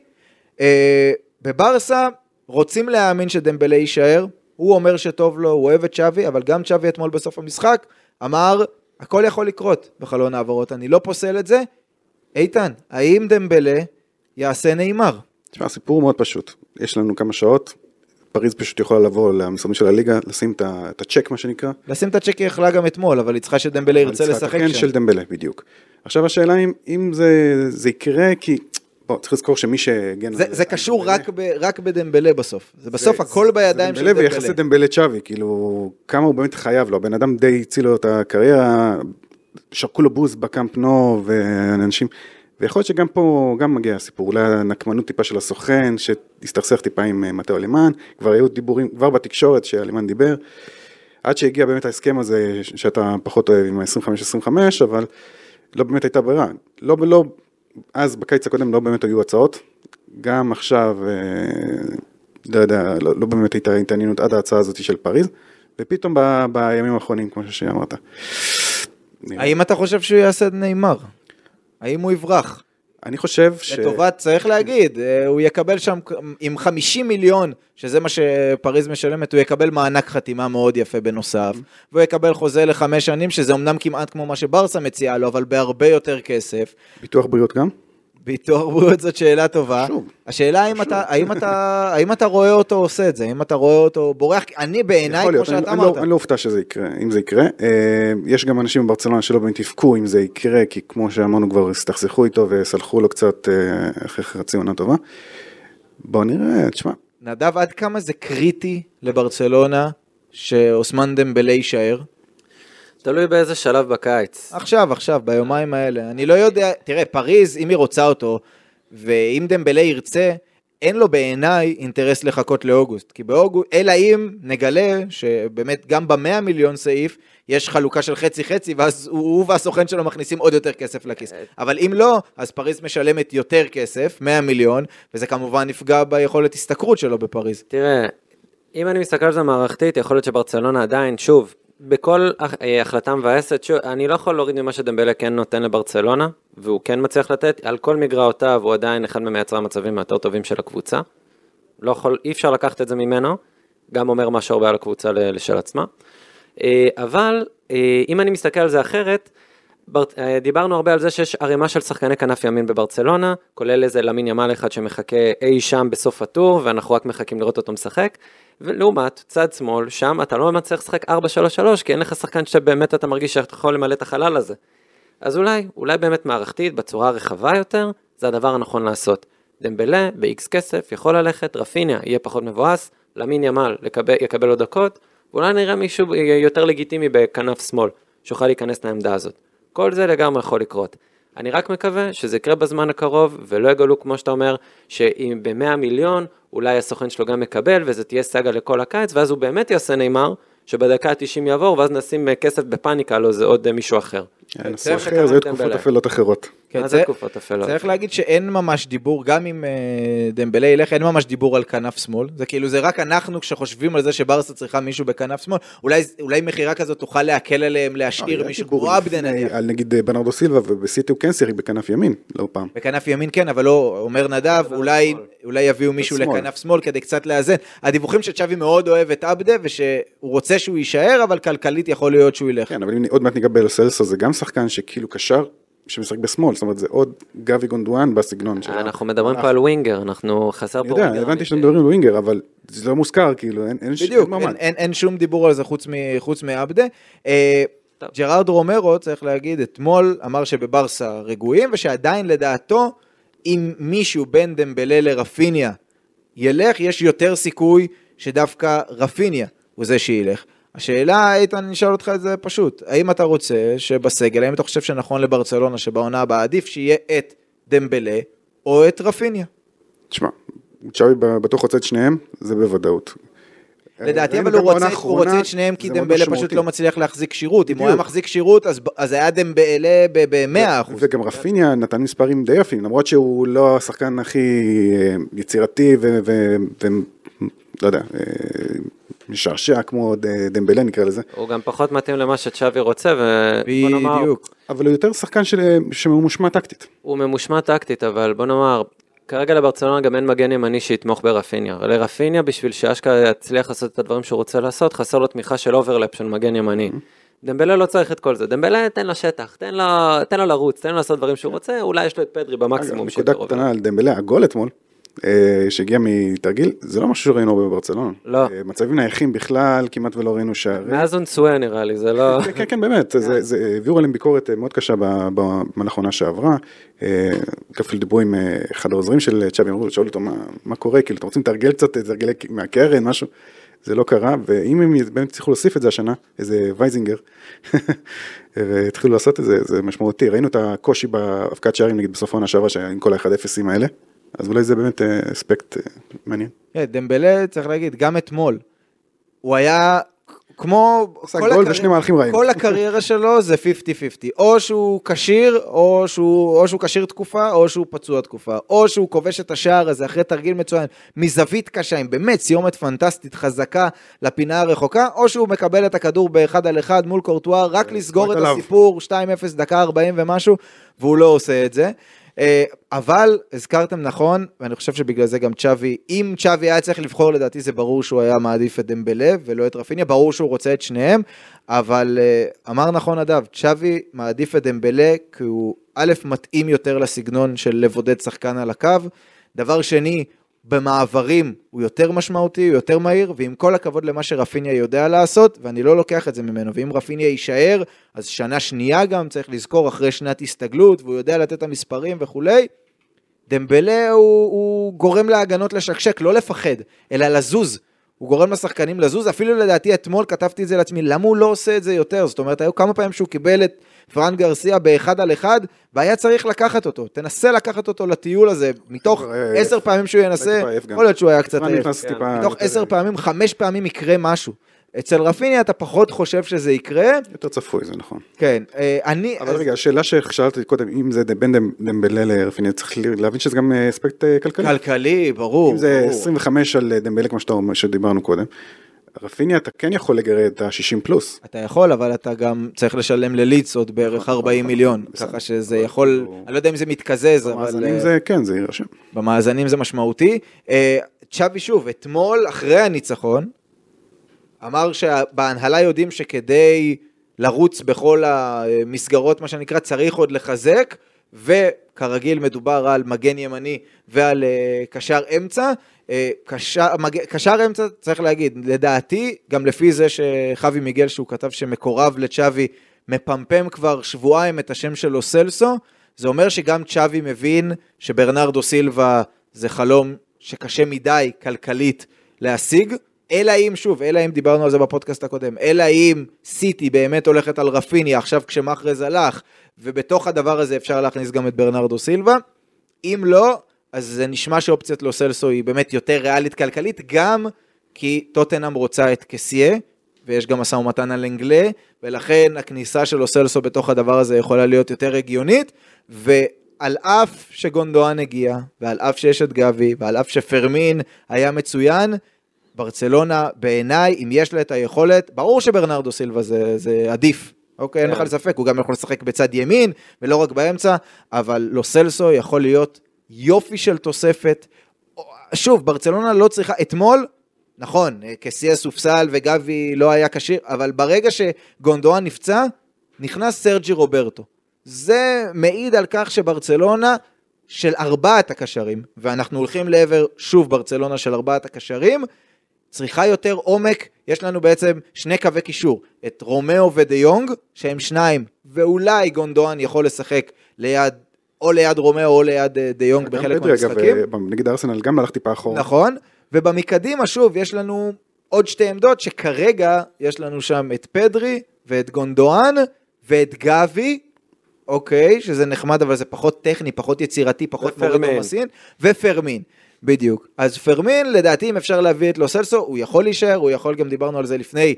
אה, בברסה רוצים להאמין שדמבלה יישאר, הוא אומר שטוב לו, הוא אוהב את שווי, אבל גם שווי אתמול בסוף המשחק אמר, הכל יכול לקרות בחלון העברות, אני לא פוסל את זה. איתן, האם דמבלה יעשה נאמר? תשמע, הסיפור מאוד פשוט. יש לנו כמה שעות, פריז פשוט יכולה לבוא למשרדים של הליגה, לשים את הצ'ק, מה שנקרא. לשים את הצ'ק היא יכלה גם אתמול, אבל היא צריכה שדמבלה ירצה לשחק כן שם. של דמבלה, בדיוק. עכשיו השאלה אם, אם זה, זה יקרה, כי... בוא, צריך לזכור שמי שהגן... זה, על- זה קשור דמבלה- רק, ב, רק בדמבלה בסוף. זה בסוף זה- הכל זה בידיים של דמבלה. ויחסי דמבלה צ'אבי, כאילו, כמה הוא באמת חייב לו, הבן אדם די הציל לו את הקריירה, שרקו לו בוז בקאמפ נו, ואנשים, ויכול להיות שגם פה, גם מגיע הסיפור, אולי הנקמנות טיפה של הסוכן, שהסתכסך טיפה עם אה, מטאו אלימן, כבר היו דיבורים, כבר בתקשורת שאלימן דיבר, עד שהגיע באמת ההסכם הזה, שאתה פחות אוהב עם ה-25-25, אבל לא באמת הייתה ברירה. לא, לא, אז בקיץ הקודם לא באמת היו הצעות, גם עכשיו, אה, לא יודע, לא, לא באמת הייתה התעניינות עד ההצעה הזאת של פריז, ופתאום ב, בימים האחרונים, כמו שאמרת. האם אתה חושב שהוא יעשה נאמר? האם הוא יברח? אני חושב ש... לטובת, צריך להגיד, אה, הוא יקבל שם עם 50 מיליון, שזה מה שפריז משלמת, הוא יקבל מענק חתימה מאוד יפה בנוסף, והוא יקבל חוזה לחמש שנים, שזה אמנם כמעט כמו מה שברסה מציעה לו, אבל בהרבה יותר כסף. ביטוח בריאות גם? ביטוח בריאות זאת שאלה טובה. שוב. השאלה האם אתה, האם אתה, האם אתה רואה אותו עושה את זה, האם אתה רואה אותו בורח, אני בעיניי, כמו להיות, שאתה אני, אמרת, לא, אני לא אופתע שזה יקרה, אם זה יקרה. אה, יש גם אנשים בברצלונה שלא באמת יבכו אם זה יקרה, כי כמו שאמרנו כבר, הסתכסכו איתו וסלחו לו קצת אה, אחרי חצי עונה טובה. בוא נראה, תשמע, נדב, עד כמה זה קריטי לברצלונה שאוסמן דמבלה יישאר? תלוי באיזה שלב בקיץ. עכשיו, עכשיו, ביומיים האלה. אני לא יודע, תראה, פריז, אם היא רוצה אותו, ואם דמבלה ירצה, אין לו בעיניי אינטרס לחכות לאוגוסט. כי באוגוסט, אלא אם נגלה שבאמת גם במאה מיליון סעיף, יש חלוקה של חצי-חצי, ואז הוא, הוא והסוכן שלו מכניסים עוד יותר כסף לכיס. אבל אם לא, אז פריז משלמת יותר כסף, 100 מיליון, וזה כמובן יפגע ביכולת השתכרות שלו בפריז. תראה, אם אני מסתכל על זה מערכתית, יכול להיות שברצלונה עדיין, שוב, בכל אה, החלטה מבאסת, שוב, אני לא יכול להוריד ממה שדמבלה כן נותן לברצלונה, והוא כן מצליח לתת, על כל מגרעותיו הוא עדיין אחד ממייצרי המצבים היותר טובים של הקבוצה. לא יכול, אי אפשר לקחת את זה ממנו, גם אומר משהו הרבה על הקבוצה לשל עצמה. אה, אבל אה, אם אני מסתכל על זה אחרת, בר- אה, דיברנו הרבה על זה שיש ערימה של שחקני כנף ימין בברצלונה, כולל איזה למין ימל אחד שמחכה אי שם בסוף הטור, ואנחנו רק מחכים לראות אותו משחק. ולעומת צד שמאל, שם אתה לא מצליח לשחק 4-3-3, כי אין לך שחקן שבאמת אתה מרגיש שאתה יכול למלא את החלל הזה. אז אולי, אולי באמת מערכתית, בצורה הרחבה יותר, זה הדבר הנכון לעשות. דמבלה, ב-X כסף, יכול ללכת, רפיניה יהיה פחות מבואס, למין ימל לקבל, יקבל עוד דקות, ואולי נראה מישהו יותר לגיטימי בכנף שמאל, שיוכל להיכנס לעמדה הזאת. כל זה לגמרי יכול לקרות. אני רק מקווה שזה יקרה בזמן הקרוב, ולא יגלו, כמו שאתה אומר, שאם ב-100 מיליון, אולי הסוכן שלו גם מקבל, וזה תהיה סאגה לכל הקיץ, ואז הוא באמת יעשה נאמר, שבדקה ה-90 יעבור, ואז נשים אה, כסף בפאניקה על איזה עוד אה, מישהו אחר. היה נושא צריך אחר, זה. תקופות אפלות אחרות. כן, מה זה- תקופות אפלות? צריך להגיד שאין ממש דיבור, גם אם אה, דמבלה ילך, אין ממש דיבור על כנף שמאל. זה כאילו, זה רק אנחנו כשחושבים על זה שברסה צריכה מישהו בכנף שמאל. אולי, אולי מכירה כזאת תוכל להקל עליהם להשאיר היה מישהו כמו נניח. על נגיד אה, ברנרדו סילבה, ובסיטי הוא כן שיחק בכנף ימין, לא פעם. בכנף ימין כן, אבל לא, אומר נדב, אולי, אולי יביאו מישהו. לכנף שמאל כדי קצת לאזן. הדיווחים שצ'אבי מאוד אוהב את עבדה, ושהוא רוצה שהוא יישאר, אבל כלכלית יכול להיות שהוא ילך. כן, אבל אם עוד מעט ניגע בלוסלסו, זה גם שחקן שכאילו קשר, שמשחק בשמאל, זאת אומרת זה עוד גבי גונדואן בסגנון שלו. אנחנו מדברים פה על ווינגר, אנחנו חסר אני פה יודע, ווינגר הבנתי אמיתי. שאתם מדברים על ווינגר, אבל זה לא מוזכר, כאילו, אין ש- בדיוק, אין מעמד. שום דיבור על זה חוץ, מעבדה. אה. ג'רארד רומרו, צריך להגיד, אתמול אמר שבברסה רגועים, ושעדיין לדעתו, אם מישהו בין דמבלה לרפיניה ילך, יש יותר סיכוי שדווקא רפיניה הוא זה שילך. השאלה, איתן, אני אשאל אותך את זה פשוט. האם אתה רוצה שבסגל, האם אתה חושב שנכון לברצלונה שבעונה הבאה עדיף שיהיה את דמבלה או את רפיניה? תשמע, צ'אבי בטוח רוצה את שניהם, זה בוודאות. לדעתי, אבל הוא רוצה, הוא האחרונה, רוצה את שניהם כי דמבלה פשוט. לא מצליח להחזיק שירות. אם הוא היה. מחזיק שירות, אז, אז היה דמבלה ב-100 אחוז. וגם רפיניה נתן מספרים די יפים, למרות שהוא לא השחקן הכי אה, יצירתי ו... ו- ו- לא יודע, אה, משעשע כמו דמבלה נקרא לזה, הוא גם פחות מתאים למה שצ'אבי רוצה, ובוא נאמר, בדיוק. אבל הוא יותר שחקן של- שממושמע טקטית. הוא ממושמע טקטית, אבל בוא נאמר, כרגע לברצלונה גם אין מגן ימני שיתמוך ברפיניה. ולרפיניה, בשביל שאשכרה יצליח לעשות את הדברים שהוא רוצה לעשות, חסר לו תמיכה של overlap של מגן ימני. דמבלה לא צריך את כל זה, דמבלה תן לו שטח, תן לו, תן לו לרוץ, תן לו לעשות דברים שהוא רוצה, אולי יש לו את פדרי במקסימום. נקודה קטנה. על דמבלה, הגול אתמול, אה, שהגיע מתרגיל, זה לא משהו שראינו הרבה בברצלונה. לא. אה, מצבים נייחים בכלל, כמעט ולא ראינו שערים. מאז אונסואה נראה לי, זה לא... כן, כן, כן, באמת, זה, זה, העבירו עליהם ביקורת אה, מאוד קשה במהלך העונה שעברה. אה, אפילו דיברו עם אה, אחד העוזרים של צ'אבי, אמרו לו, שאלו אותו מה, מה קורה, כאילו, אתם רוצים לתרגל קצת, תרגלי מהקרן, משהו, זה לא קרה, ואם הם באמת הצליחו להוסיף את זה השנה, איזה וייזינגר, והתחילו לעשות את זה, זה משמעותי, ראינו את הקושי בהפקעת שערים, נגיד בסוף העונה שעברה, עם כל ה-1-0ים האלה, אז אולי זה באמת אה, אספקט אה, מעניין. כן, דמבלה, צריך להגיד, גם אתמול, הוא היה כמו... כל גול הקרי- ושני מהלכים רעים. כל הקריירה שלו זה 50-50. או שהוא כשיר, או שהוא או שהוא כשיר תקופה, או שהוא פצוע תקופה. או שהוא כובש את השער הזה אחרי תרגיל מצוין, מזווית קשה, עם באמת סיומת פנטסטית חזקה לפינה הרחוקה, או שהוא מקבל את הכדור באחד על אחד מול קורטואר, רק לסגור את עליו. הסיפור, 2-0 דקה 40 ומשהו, והוא לא עושה את זה. אה, אבל הזכרתם נכון, ואני חושב שבגלל זה גם צ'אבי, אם צ'אבי היה צריך לבחור לדעתי זה ברור שהוא היה מעדיף את דמבלה ולא את רפיניה, ברור שהוא רוצה את שניהם, אבל אה, אמר נכון נדב, צ'אבי מעדיף את דמבלה כי הוא א', מתאים יותר לסגנון של לבודד שחקן על הקו, דבר שני, במעברים הוא יותר משמעותי, הוא יותר מהיר, ועם כל הכבוד למה שרפיניה יודע לעשות, ואני לא לוקח את זה ממנו, ואם רפיניה יישאר, אז שנה שנייה גם, צריך לזכור, אחרי שנת הסתגלות, והוא יודע לתת את המספרים וכולי, דמבלה הוא, הוא גורם להגנות לשקשק, לא לפחד, אלא לזוז. הוא גורם לשחקנים לזוז, אפילו לדעתי אתמול כתבתי את זה לעצמי, למה הוא לא עושה את זה יותר? זאת אומרת, היו כמה פעמים שהוא קיבל את פרן גרסיה באחד על אחד, והיה צריך לקחת אותו. תנסה לקחת אותו לטיול הזה, מתוך אה, עשר פעמים שהוא ינסה. יכול להיות שהוא היה קצת עייף. מתוך עשר פעמים, חמש פעמים יקרה משהו. אצל רפיניה אתה פחות חושב שזה יקרה, יותר צפוי, זה נכון. כן. אה, אני... אבל רגע, השאלה ששאלתי קודם, אם זה בין דמ- דמבלה לרפיניה, צריך להבין שזה גם אה, אספקט אה, כלכלי. כלכלי, ברור. אם זה ברור. 25 על דמבלה, כמו שאתה אומר, שדיברנו קודם, רפיניה אתה כן יכול לגרד את ה-60 פלוס. אתה יכול, אבל אתה גם צריך לשלם לליץ עוד בערך 40 מיליון, בסדר. ככה שזה יכול, אני לא יודע אם זה מתקזז, אבל במאזנים זה, כן, זה יירשם. במאזנים זה משמעותי. צ'אבי שוב, אתמול, אחרי הניצחון, אמר שבהנהלה יודעים שכדי לרוץ בכל המסגרות, מה שנקרא, צריך עוד לחזק, וכרגיל מדובר על מגן ימני ועל אה, קשר אמצע. אה, קשר, אמצע, צריך להגיד, לדעתי, גם לפי זה שחווי מיגל, שהוא כתב שמקורב לצ'אבי, מפמפם כבר שבועיים את השם שלו סלסו, זה אומר שגם צ'אבי מבין שברנרדו סילבה זה חלום שקשה מדי כלכלית להשיג, אלא אם, שוב, אלא אם דיברנו על זה בפודקאסט הקודם, אלא אם סיטי באמת הולכת על רפיניה עכשיו כשמאחרז הלך, ובתוך הדבר הזה אפשר להכניס גם את ברנרדו סילבה. אם לא, אז זה נשמע שאופציית לו סלסו היא באמת יותר ריאלית כלכלית, גם כי טוטנאם רוצה את קסיה, ויש גם משא ומתן על אנגלה, ולכן הכניסה של אוסלסו בתוך הדבר הזה יכולה להיות יותר הגיונית, ועל אף שגונדואן הגיע, ועל אף שיש את גבי, ועל אף שפרמין היה מצוין, ברצלונה בעיניי, אם יש לה את היכולת, ברור שברנרדו סילבה זה, זה עדיף. אוקיי, אין כן. בכלל ספק, הוא גם יכול לשחק בצד ימין, ולא רק באמצע, אבל לוסלסו יכול להיות יופי של תוספת. שוב, ברצלונה לא צריכה, אתמול, נכון, קסיה סופסל וגבי לא היה כשיר, אבל ברגע שגונדואן נפצע, נכנס סרג'י רוברטו. זה מעיד על כך שברצלונה של ארבעת הקשרים, ואנחנו הולכים לעבר שוב ברצלונה של ארבעת הקשרים, צריכה יותר עומק, יש לנו בעצם שני קווי קישור, את רומאו ודה יונג, שהם שניים, ואולי גונדואן יכול לשחק ליד, או ליד רומאו או ליד אה, דה יונג בחלק אגב, מהמשחקים. אה, נגד ארסנל גם הלך טיפה אחורה. נכון, ובמקדימה שוב יש לנו עוד שתי עמדות שכרגע יש לנו שם את פדרי ואת גונדואן ואת גבי, אוקיי, שזה נחמד אבל זה פחות טכני, פחות יצירתי, פחות מוריד ופרמין. עומסין, ופרמין. בדיוק. אז פרמין, לדעתי, אם אפשר להביא את לוסלסו, הוא יכול להישאר, הוא יכול, גם דיברנו על זה לפני,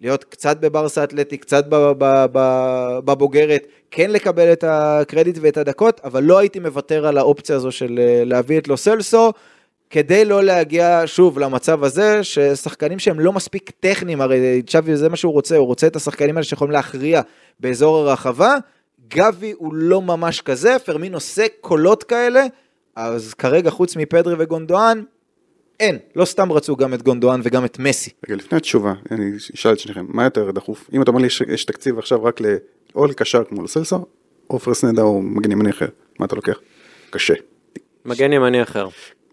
להיות קצת בברסה אתלטי, קצת בבוגרת, כן לקבל את הקרדיט ואת הדקות, אבל לא הייתי מוותר על האופציה הזו של אה, להביא את לוסלסו, כדי לא להגיע שוב למצב הזה, ששחקנים שהם לא מספיק טכניים, הרי צ'אבי זה מה שהוא רוצה, הוא רוצה את השחקנים האלה שיכולים להכריע באזור הרחבה, גבי הוא לא ממש כזה, פרמין עושה קולות כאלה, אז כרגע חוץ מפדרי וגונדואן, אין, לא סתם רצו גם את גונדואן וגם את מסי. רגע, לפני התשובה, אני אשאל את שניכם, מה יותר דחוף? אם אתה אומר לי שיש תקציב עכשיו רק ל... או לקשר כמו לסלסו, או פרסנדה או מגן ימני אחר, מה אתה לוקח? קשה. מגן ימני אחר.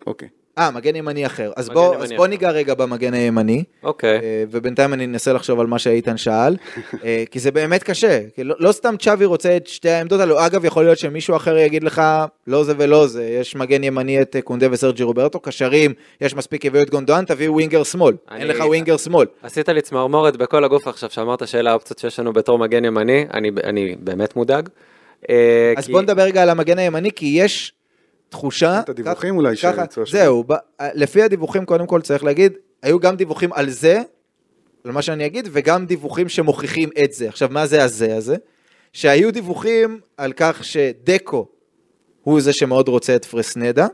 אוקיי. אה, מגן ימני אחר. אז בוא, ימני אז בוא אחר. ניגע רגע במגן הימני. אוקיי. אה, ובינתיים אני אנסה לחשוב על מה שאיתן שאל, אה, כי זה באמת קשה, כי לא, לא סתם צ'אבי רוצה את שתי העמדות האלו, אגב יכול להיות שמישהו אחר יגיד לך לא זה ולא זה, יש מגן ימני את אה, קונדה וסרג'י רוברטו, קשרים, יש מספיק הביאו את גונדואן, תביאו winger שמאל, אני- אין לך winger שמאל. עשית לי צמרמורת בכל הגוף עכשיו שאמרת שאלה האופציות שיש לנו בתור מגן ימני, אני, אני באמת מודאג. אז כי- בוא נדבר רגע על המגן הימני, כי יש תחושה, את הדיווחים ככה- אולי ככה. זהו, ב- לפי הדיווחים קודם כל צריך להגיד, היו גם דיווחים על זה, על מה שאני אגיד, וגם דיווחים שמוכיחים את זה. עכשיו, מה זה הזה הזה? שהיו דיווחים על כך שדקו הוא זה שמאוד רוצה את פרסנדה,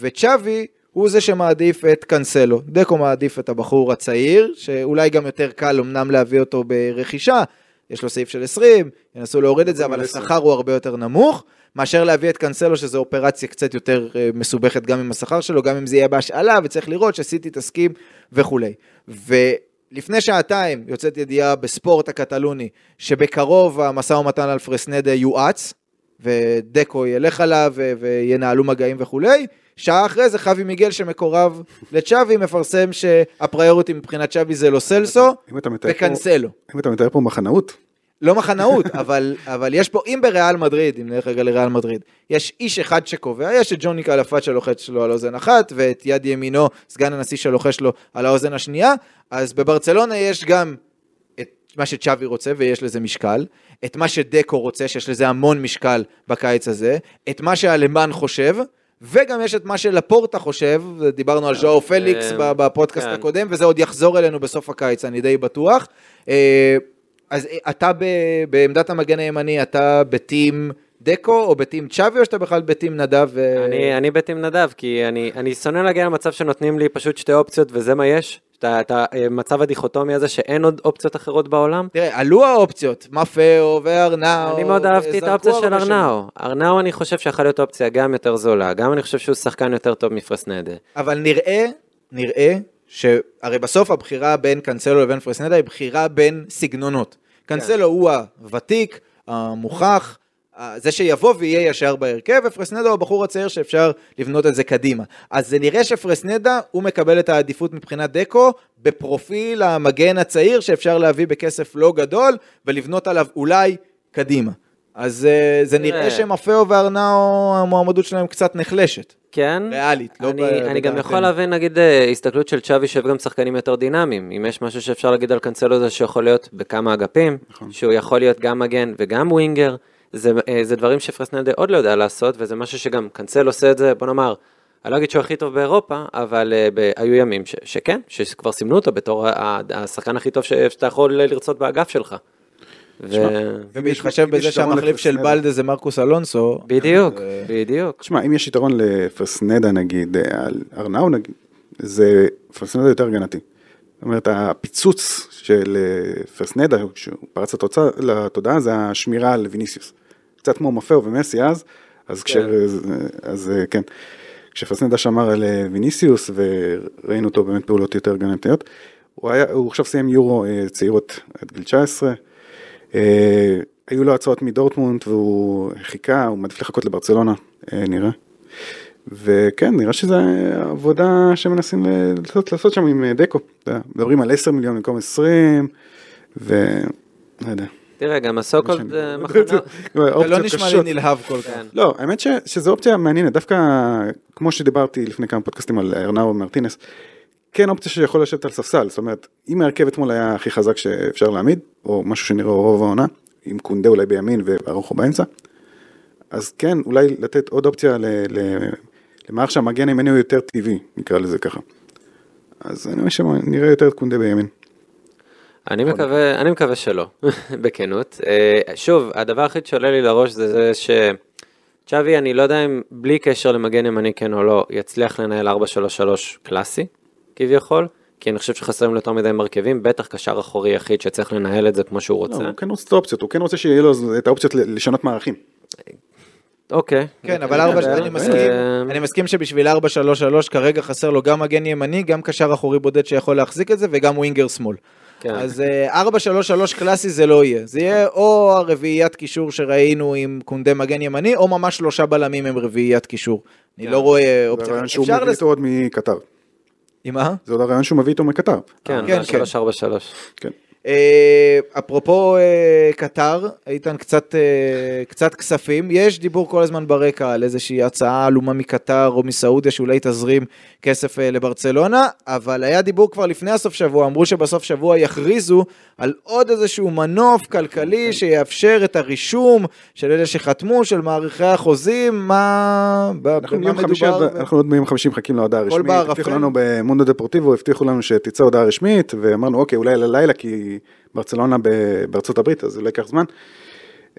וצ'אבי הוא זה שמעדיף את קאנסלו. דקו מעדיף את הבחור הצעיר, שאולי גם יותר קל אמנם להביא אותו ברכישה, יש לו סעיף של 20, ינסו להוריד את זה, אבל השכר הוא הרבה יותר נמוך, מאשר להביא את קאנסלו, שזו אופרציה קצת יותר אה, מסובכת גם עם השכר שלו, גם אם זה יהיה בהשאלה, וצריך לראות שסיטי תסכים וכולי. ולפני שעתיים יוצאת ידיעה בספורט הקטלוני, שבקרוב המשא ומתן על פרסנדה יואץ, ודקו ילך עליו וינהלו מגעים וכולי. שעה אחרי זה חווי מיגל שמקורב לצ'אבי מפרסם שהפריוריטי מבחינת צ'אבי זה לא סלסו וקנסלו. אם אתה מתאר פה מחנאות, לא מחנאות, אבל, אבל יש פה, אם בריאל מדריד, אם נלך רגע לריאל מדריד, יש איש אחד שקובע, יש את ג'וני קלפת שלוחץ לו על אוזן אחת, ואת יד ימינו, סגן הנשיא שלוחש לו על האוזן השנייה, אז בברצלונה יש גם את מה שצ'אבי רוצה, ויש לזה משקל, את מה שדקו רוצה, שיש לזה המון משקל בקיץ הזה, את מה שהלמן חושב, וגם יש את מה שלפורטה חושב, דיברנו על ז'ואר פליקס אה, בפודקאסט כן. הקודם, וזה עוד יחזור אלינו בסוף הקיץ, אני די בטוח. אה, אז אה, אתה בעמדת המגן הימני, אתה בטים דקו או בטים צ'אבי, או שאתה בכלל בטים נדב? אני, עם נדב, כי אני שונא להגיע למצב שנותנים לי פשוט שתי אופציות וזה מה יש. את המצב הדיכוטומי הזה שאין עוד אופציות אחרות בעולם. תראה, עלו האופציות, מאפאו וארנאו. אני מאוד אהבתי את האופציה של. ארנאו. ארנאו אני חושב שיכול להיות אופציה גם יותר זולה, גם אני חושב שהוא שחקן יותר טוב מפרסנדה. אבל נראה, נראה, שהרי בסוף הבחירה בין קאנסלו לבין פרסנדה היא בחירה בין סגנונות. קאנסלו הוא הוותיק, המוכח, זה שיבוא ויהיה ישר בהרכב, ופרסנדה הוא הבחור הצעיר שאפשר לבנות את זה קדימה. אז זה נראה שפרסנדה, הוא מקבל את העדיפות מבחינת דקו, בפרופיל המגן הצעיר שאפשר להביא בכסף לא גדול, ולבנות עליו אולי קדימה. אז אה, זה נראה. שמפאו וארנאו, המועמדות שלהם קצת נחלשת. כן. ריאלית, לא אני, ב- אני גם. יכול להבין נגיד אה, הסתכלות של צ'אבי שיש גם שחקנים יותר דינמיים. אם יש משהו שאפשר להגיד על קאנסלו זה שיכול להיות בכמה אגפים, נכון. שהוא יכול להיות גם מגן וגם ווינגר. זה, אה, זה דברים שפרסנדה עוד לא יודע לעשות, וזה משהו שגם קאנסל עושה את זה, בוא נאמר, אני לא אגיד שהוא הכי טוב באירופה, אבל uh, ב- היו ימים ש, שכן, שכבר סימנו אותו בתור השחקן הכי טוב ש, שאתה יכול לרצות באגף שלך. ו... ובהתחשב בזה שהמחליף של. בלדה זה מרקוס אלונסו. בדיוק, אה, בדיוק. תשמע, אם יש יתרון לפרסנדה נגיד, אה, על ארנאו נגיד, זה פרסנדה יותר הגנתי. זאת אומרת, הפיצוץ של אה, פרסנדה, כשהוא פרץ לתוצאה, לתודעה, זה השמירה על ויניסיוס. קצת כמו מפאו ומסי אז, אז כש... אז אה, כן. כשפרסנדה שמר על אה, ויניסיוס, וראינו אותו באמת פעולות יותר הגנתיות, הוא, היה, הוא עכשיו סיים יורו אה, צעירות עד גיל 19. אה, היו לו הצעות מדורטמונד והוא חיכה, הוא מעדיף לחכות לברצלונה, אה, נראה. וכן, נראה שזו עבודה שמנסים לעשות, לעשות שם עם דקו. מדברים על 10 מיליון במקום 20, ו... לא יודע. תראה, גם הסוקולד שאני- מחנה... זה לא נשמע. לי נלהב כל כך. כן. לא, האמת ש, שזו אופציה מעניינת, דווקא כמו שדיברתי לפני כמה פודקאסטים על ארנאו מרטינס, כן אופציה שיכול לשבת על ספסל, זאת אומרת, אם ההרכב אתמול היה הכי חזק שאפשר להעמיד, או משהו שנראה רוב העונה, עם קונדה אולי בימין וארוחו באמצע, אז כן, אולי לתת עוד אופציה ל, ל, למערך שהמגן הימני הוא יותר טבעי, נקרא לזה ככה. אז אני חושב שנראה יותר את קונדה בימין. אני מקווה, אני מקווה שלא, בכנות. אה, שוב, הדבר הכי שעולה לי לראש זה זה שצ'אבי, אני לא יודע אם בלי קשר למגן ימני כן או לא, יצליח לנהל 4-3-3 קלאסי, כביכול, כי אני חושב שחסרים לו יותר מדי מרכיבים, בטח קשר אחורי יחיד שצריך לנהל את זה כמו שהוא לא, רוצה. הוא כן רוצה את האופציות, הוא כן רוצה שיהיה לו את האופציות ל- לשנות מערכים. אוקיי. כן, אבל ארבע, אה, אני מסכים, אני מסכים שבשביל 4-3-3 כרגע חסר לו גם מגן ימני, גם קשר אחורי בודד שיכול להחזיק את זה, וגם ווינגר שמאל. כן. אז אה, 4-3-3 קלאסי זה לא יהיה. זה יהיה או הרביעיית קישור שראינו עם קונדה מגן ימני, או ממש שלושה בלמים עם רביעיית קישור. אני לא רואה זה אופציה. הרעיון שהוא אפשר מביא איתו עוד מקטר. עם מה? זה עוד הרעיון שהוא מביא איתו מקטר. כן, כן, כן. 3-4-3. כן. אה, אפרופו אה, קטר, איתן, קצת, אה, קצת כספים. יש דיבור כל הזמן ברקע על איזושהי הצעה עלומה מקטר או מסעודיה שאולי תזרים כסף לברצלונה, אבל היה דיבור כבר לפני הסוף שבוע, אמרו שבסוף שבוע יכריזו על עוד איזשהו מנוף כלכלי שיאפשר את הרישום של אלה שחתמו, של מעריכי החוזים, מה, אנחנו במה ביום חמישי, מדובר? אנחנו עוד ביום חמישי מחכים להודעה הרשמית. הבטיחו לנו במונדו דפורטיבו, הבטיחו לנו שתצא הודעה רשמית, ואמרנו אוקיי, אולי ללילה, כי ברצלונה בארצות הברית, אז אולי ייקח זמן.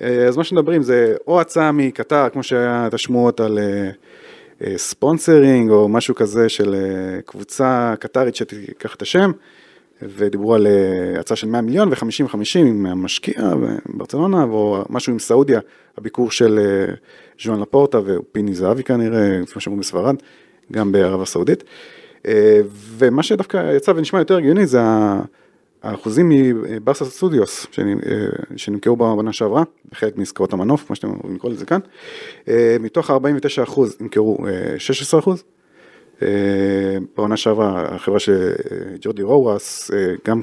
אה, אז מה שמדברים זה או הצעה מקטר, כמו שהיה את השמועות על אה, אה, ספונסרינג, או משהו כזה של קבוצה קטרית שתיקח את השם, ודיברו על הצעה של 100 מיליון ו-50-50 עם המשקיע בברצלונה, או משהו עם סעודיה, הביקור של ז'ואן לפורטה ופיני זהבי כנראה, כמו שאומרים בספרד, גם בערב הסעודית. ומה שדווקא יצא ונשמע יותר הגיוני זה האחוזים מברסה סטודיוס שנמכרו בעונה שעברה, בחלק מעסקאות המנוף, כמו שאתם אוהבים לקרוא לזה כאן. אה, מתוך ה-49 אחוז נמכרו אה, 16 אחוז. אה, בעונה שעברה החברה של אה, ג'ורדי רורס אה, גם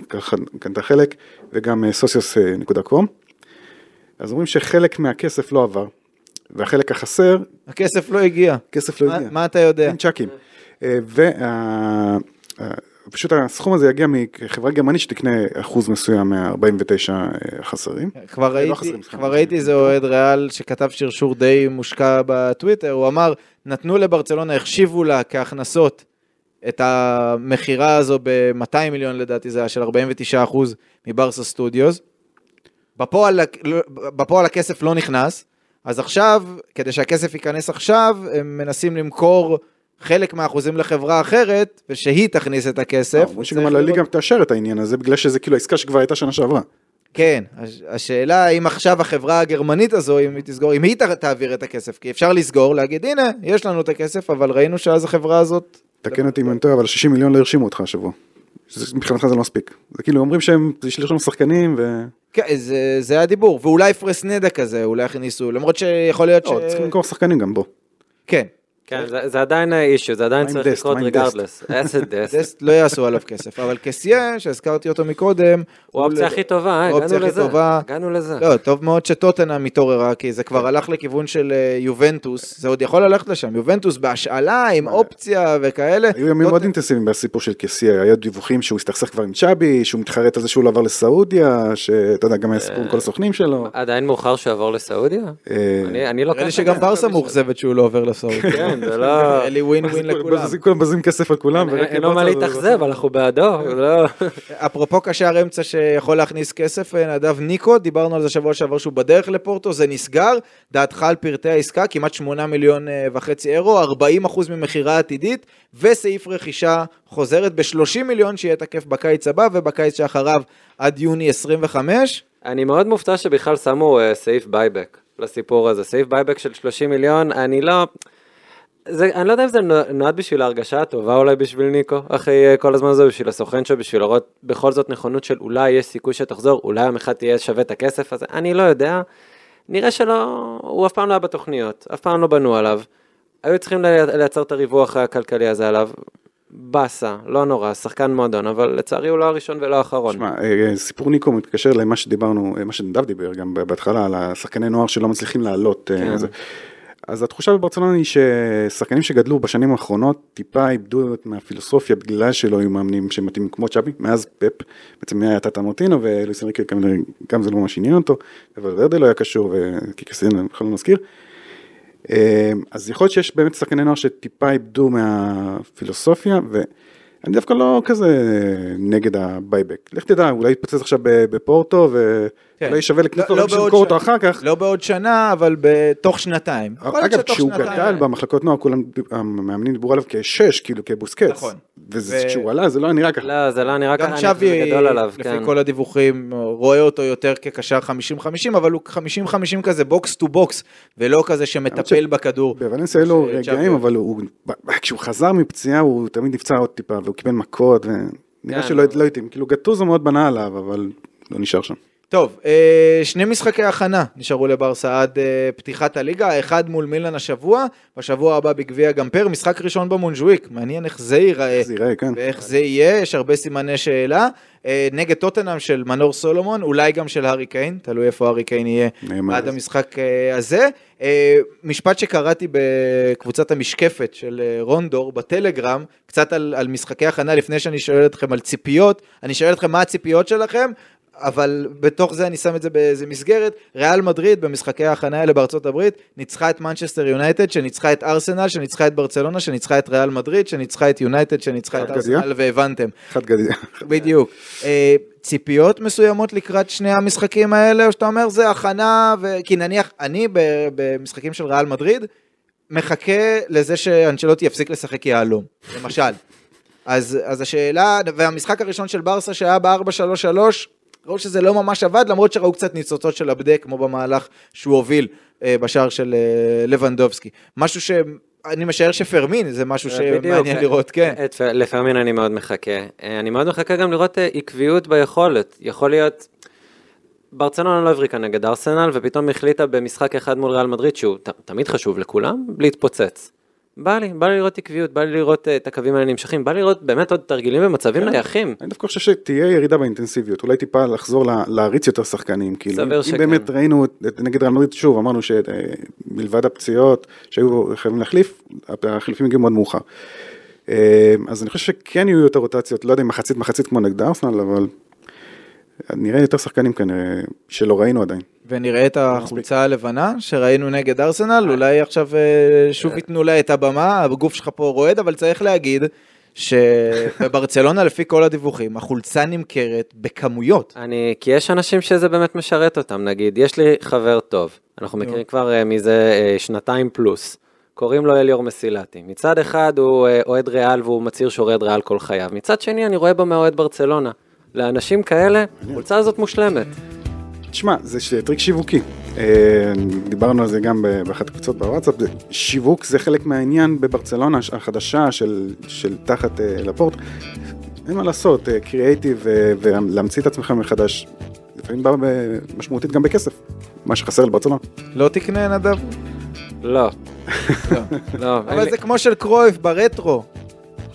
קנתה חלק וגם אה, סוציוס.קום. אז אומרים שחלק מהכסף לא עבר, והחלק החסר, הכסף לא הגיע. כסף לא מה- הגיע. מה אתה יודע? אין צ'אקים. ופשוט הסכום הזה יגיע מחברה גרמנית שתקנה אחוז מסוים מה-49 החסרים. כבר לא ראיתי, חסרים, סליחה. כבר ראיתי איזה אוהד ריאל שכתב שרשור די מושקע בטוויטר, הוא אמר, נתנו לברצלונה, החשיבו לה כהכנסות את המכירה הזו ב-200 מיליון לדעתי, זה היה של 49% מברסה סטודיוס. בפועל, לא- בפועל הכסף לא נכנס, אז עכשיו, כדי שהכסף ייכנס עכשיו, הם מנסים למכור חלק מהאחוזים לחברה אחרת, ושהיא תכניס את הכסף. אומרים שגם צריך הליגה תאשר את העניין הזה, בגלל שזה כאילו העסקה שכבר הייתה שנה שעברה. כן, הש- השאלה אם עכשיו החברה הגרמנית הזו, אם היא תסגור, אם היא תעביר את הכסף, כי אפשר לסגור, להגיד הנה, יש לנו את הכסף, אבל ראינו שאז החברה הזאת... תקן אותי אם אני טועה, אבל 60 מיליון לא הרשימו אותך השבוע. מבחינתך זה לא מספיק. זה כאילו אומרים שהם, יש לרשום שחקנים ו... כן, זה, זה הדיבור, ואולי פרסנדה כזה, אולי הכניסו, למרות שיכול להיות ש... לא, צריכים למכור שחקנים גם בו. כן, כן, זה- זה עדיין אישיו, זה עדיין צריך דסט? לקרות? ריגרדלס. איזה דסט. דסט לא יעשו עליו כסף, אבל קסיה, שהזכרתי אותו מקודם, הוא האופציה הכי טובה, אה, הגענו הכי לזה. טובה. הגענו לזה. לא, טוב מאוד שטוטנאם מתעוררה, כי זה כבר הלך לכיוון של אה, יובנטוס, זה עוד יכול ללכת לשם, יובנטוס בהשאלה, עם אופציה וכאלה. היו ימים מאוד אינטנסיביים בסיפור של קסיה, היה דיווחים שהוא הסתכסך כבר עם צ'אבי, שהוא מתחרט על זה שהוא לא עבר לסעודיה, שאתה יודע, גם היה סיפור עם כל הסוכנים שלו. עדיין מאוחר שיעבור לסעודיה? אה, אני אני לא... נראה לי שגם ברסה מאוכזבת שהוא לא עובר לסעוד. כן, זה לא... נראה לי ווין ווין לכולם. כולם בזים כסף על כולם. אין- אין לו מה להתאכזב, אנחנו בעדו. לא- אפרופו קשר אמצע שיכול להכניס כסף, אה, נדב ניקו, דיברנו על זה שבוע שעבר שהוא בדרך לפורטו, זה נסגר, דעתך על פרטי העסקה, כמעט 8 מיליון אה, וחצי אירו, 40 אחוז ממכירה עתידית, וסעיף רכישה חוזרת ב-30 מיליון שיהיה תקף בקיץ הבא ובקיץ שאחריו עד יוני 25. אני מאוד מופתע שבכלל שמו אה, סעיף buyback לסיפור הזה. סעיף buyback של 30 מיליון, אני לא... זה, אני לא יודע אם זה נו- נועד בשביל ההרגשה הטובה אולי בשביל ניקו, אחרי אה, כל הזמן הזה, בשביל הסוכן שלו, בשביל לראות בכל זאת נכונות של אולי יש סיכוי שתחזור, אולי יום אחד תהיה שווה את הכסף הזה, אני לא יודע. נראה שלא, הוא אף פעם לא היה בתוכניות, אף פעם לא בנו עליו. היו צריכים לי- לייצר את הריווח הכלכלי הזה עליו. באסה, לא נורא, שחקן מועדון, אבל לצערי הוא לא הראשון ולא האחרון. שמע, אה, סיפור ניקו מתקשר למה שדיברנו, אה, מה שנדב דיבר גם בהתחלה, על השחקני נוער שלא מצליחים לעלות. אה, כן. אז התחושה בברצלונה היא ששחקנים שגדלו בשנים האחרונות טיפה איבדו את מהפילוסופיה בגלל שלא היו מאמנים שמתאימים כמו צ'אבי, מאז פפ, בעצם מי היה טאטה מרטינו ולואיס אנריקה כנראה גם זה לא ממש עניין אותו, אבל ולוורדה לא היה קשור וקיקה סטיין בכלל לא נזכיר. אה, אז יכול להיות שיש באמת שחקני נוער שטיפה איבדו מהפילוסופיה ואני דווקא לא כזה נגד ה buyback. לך תדע, אולי יתפוצץ עכשיו בפורטו ואולי שווה לקנות לא- אותו לא אותו אחר כך. לא בעוד שנה, אבל בתוך שנתיים. להיות אגב, כשהוא. גדל במחלקות נוער, כולם, המאמנים דיברו עליו כשש, כאילו כבוסקטס. נכון. ו- וכשהוא עלה זה לא היה נראה ככה. לא, זה לא נראה גם ככה, אני חושב גדול עליו, לפי כן. כל הדיווחים, רואה אותו יותר כקשר 50-50, אבל הוא 50-50 כזה box to box, ולא כזה שמטפל בכדור. בוולנסיה היו לו רגעים, אבל כשהוא חזר מפציעה הוא תמיד נפצע עוד טיפה, והוא קיבל מכות, ונראה כן. שלא לא התאים. כאילו גטוזו מאוד בנה עליו, אבל לא נשאר שם. טוב, אה, שני משחקי הכנה נשארו לברסה עד אה, פתיחת הליגה, אחד מול מילאן השבוע, בשבוע הבא בגביע גמפר, משחק ראשון במונז'וויק, מעניין איך זה ייראה. זה ייראה, כן. ואיך זה יהיה, יש הרבה סימני שאלה. אה, נגד טוטנאם של מנור סולומון, אולי גם של הארי קיין, תלוי איפה הארי קיין יהיה, נאמר, עד המשחק הזה. משפט שקראתי בקבוצת המשקפת של רונדור בטלגרם, קצת על, על משחקי הכנה, לפני שאני שואל אתכם על ציפיות, אני שואל אתכם מה הציפיות שלכם, אבל בתוך זה אני שם את זה באיזה מסגרת. ריאל מדריד במשחקי ההכנה האלה בארצות הברית ניצחה את מנצ'סטר יונייטד, שניצחה את ארסנל, שניצחה את ברצלונה, שניצחה את ריאל מדריד, שניצחה את יונייטד, שניצחה את חד? ארסנל, והבנתם. חד גדיא. בדיוק. אה, ציפיות מסוימות לקראת שני המשחקים האלה, או שאתה אומר זה הכנה, ו... כי נניח אני במשחקים של ריאל מדריד, מחכה לזה שאנצ'לוטי יפסיק לשחק יהלום, למשל. אז, אז השאלה, והמשחק הראשון של ברסה שהיה ב-4-3-3, ראו שזה לא ממש עבד, למרות שראו קצת ניצוצות של הבדק, כמו במהלך שהוא הוביל אה, בשער של אה, לבנדובסקי. משהו שאני משער שפרמין זה משהו שמעניין בדיוק. לראות, כן. את, לפעמים אני מאוד מחכה. אה, אני מאוד מחכה גם לראות אה, עקביות ביכולת. יכול להיות, ברצלונה לא הבריקה נגד ארסנל, ופתאום החליטה במשחק אחד מול ריאל מדריד, שהוא ת, תמיד חשוב לכולם, להתפוצץ. בא לי, בא לי לראות עקביות, בא לי לראות אה, את הקווים האלה נמשכים, בא לי לראות באמת עוד תרגילים ומצבים כן. נייחים. אני דווקא חושב שתהיה ירידה באינטנסיביות, אולי טיפה לחזור לה- להריץ יותר שחקנים, כאילו, אם. באמת ראינו נגד ריאל מדריד, שוב, אמרנו שמלבד הפציעות שהיו חייבים להחליף, החילופים הגיעו מאוד מאוחר. אה, אז אני חושב שכן יהיו יותר רוטציות, לא יודע אם מחצית מחצית כמו נגד ארסנל, אבל נראה יותר שחקנים כנראה, שלא ראינו עדיין. ונראה את החולצה הלבנה שראינו נגד ארסנל, אולי עכשיו אה, שוב ייתנו לה את הבמה, הגוף שלך פה רועד, אבל צריך להגיד שבברצלונה לפי כל הדיווחים, החולצה נמכרת בכמויות. אני, כי יש אנשים שזה באמת משרת אותם, נגיד, יש לי חבר טוב, אנחנו מכירים כבר אה, מזה אה, שנתיים פלוס, קוראים לו אליאור מסילתי. מצד אחד הוא אה, אוהד ריאל והוא מצהיר שהוא אוהד ריאל כל חייו, מצד שני אני רואה בו מאוהד ברצלונה. לאנשים כאלה, החולצה הזאת מושלמת. תשמע, זה טריק שיווקי. אה, דיברנו על זה גם באחת הקבוצות בוואטסאפ, זה- שיווק זה חלק מהעניין בברצלונה החדשה של, של תחת אה, לפורט. אין מה לעשות, קריאייטיב ולהמציא את עצמך מחדש, לפעמים בא משמעותית גם בכסף, מה שחסר לברצלונה. לא תקנה נדב? לא. לא. לא, אבל לי- זה כמו של קרויף ברטרו.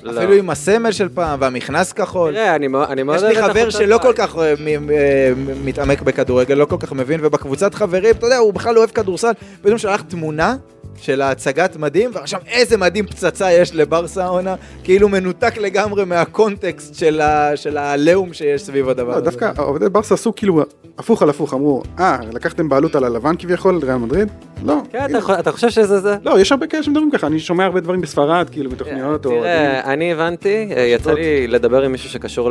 אפילו עם הסמל של פעם והמכנס כחול. תראה, אני מאוד אני מאוד יש אוהב לי את חבר שלא כל. כך אה, אה, מתעמק בכדורגל, לא כל כך מבין, ובקבוצת חברים, אתה יודע, הוא בכלל לא אוהב כדורסל, פתאום שלח תמונה של ההצגת מדים, ועכשיו איזה מדים פצצה יש לברסה העונה, כאילו מנותק לגמרי מהקונטקסט של ה- של העליהום שיש סביב הדבר לא, הזה. דווקא עובדי ברסה עשו כאילו הפוך על הפוך, אמרו, אה, לקחתם בעלות על הלבן כביכול, ריאל מדריד? לא. כן. אתה- אתה חושב שזה זה? לא, יש הרבה כאלה שמדברים ככה, אני שומע הרבה דברים בספרד, כאילו, בתוכניות, או... תראה, אני הבנתי, אה, יצא לי לדבר עם מישהו שקשור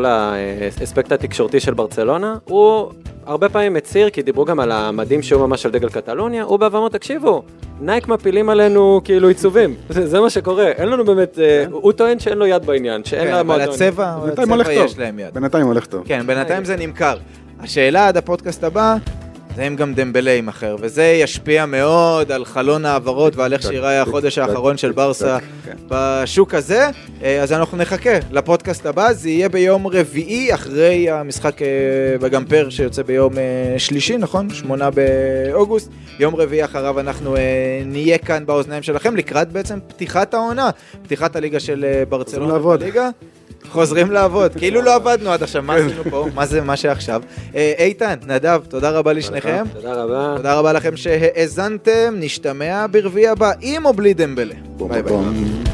לאספקט התקשורתי של ברצלונה, הוא הרבה פעמים הצהיר, כי דיברו גם על המדים שהוא ממש על דגל קטלוניה, הוא בא ואמר, תקשיבו, נייק מפילים עלינו כאילו עיצובים, זה זה מה שקורה, אין לנו באמת, אה, הוא טוען שאין לו יד בעניין, שאין כן, לה אבל מועדון. הצבע, בינתיים הולך הצבע טוב. יש להם יד. בינתיים הולך טוב. כן, בינתיים זה נמכר. השאלה עד הפודקאסט הבא, זה אם גם דמבלה יימכר, וזה ישפיע מאוד על חלון ההעברות ועל איך שיראה החודש האחרון של ברסה כן. בשוק הזה. אה, אז אנחנו נחכה לפודקאסט הבא, זה יהיה ביום רביעי, אחרי המשחק אה, בגמפר שיוצא ביום אה, שלישי, נכון? שמונה באוגוסט. יום רביעי אחריו אנחנו נהיה כאן באוזניים שלכם, לקראת בעצם פתיחת העונה, פתיחת הליגה של ברצלונה. חוזרים לעבוד, כאילו לא עבדנו עד עכשיו, מה עשינו פה? מה זה מה שעכשיו? אה, איתן, נדב, תודה רבה לשניכם. תודה רבה. תודה רבה לכם שהאזנתם, נשתמע ברביעי הבא, עם או בלי דמבלה. ביי ביי.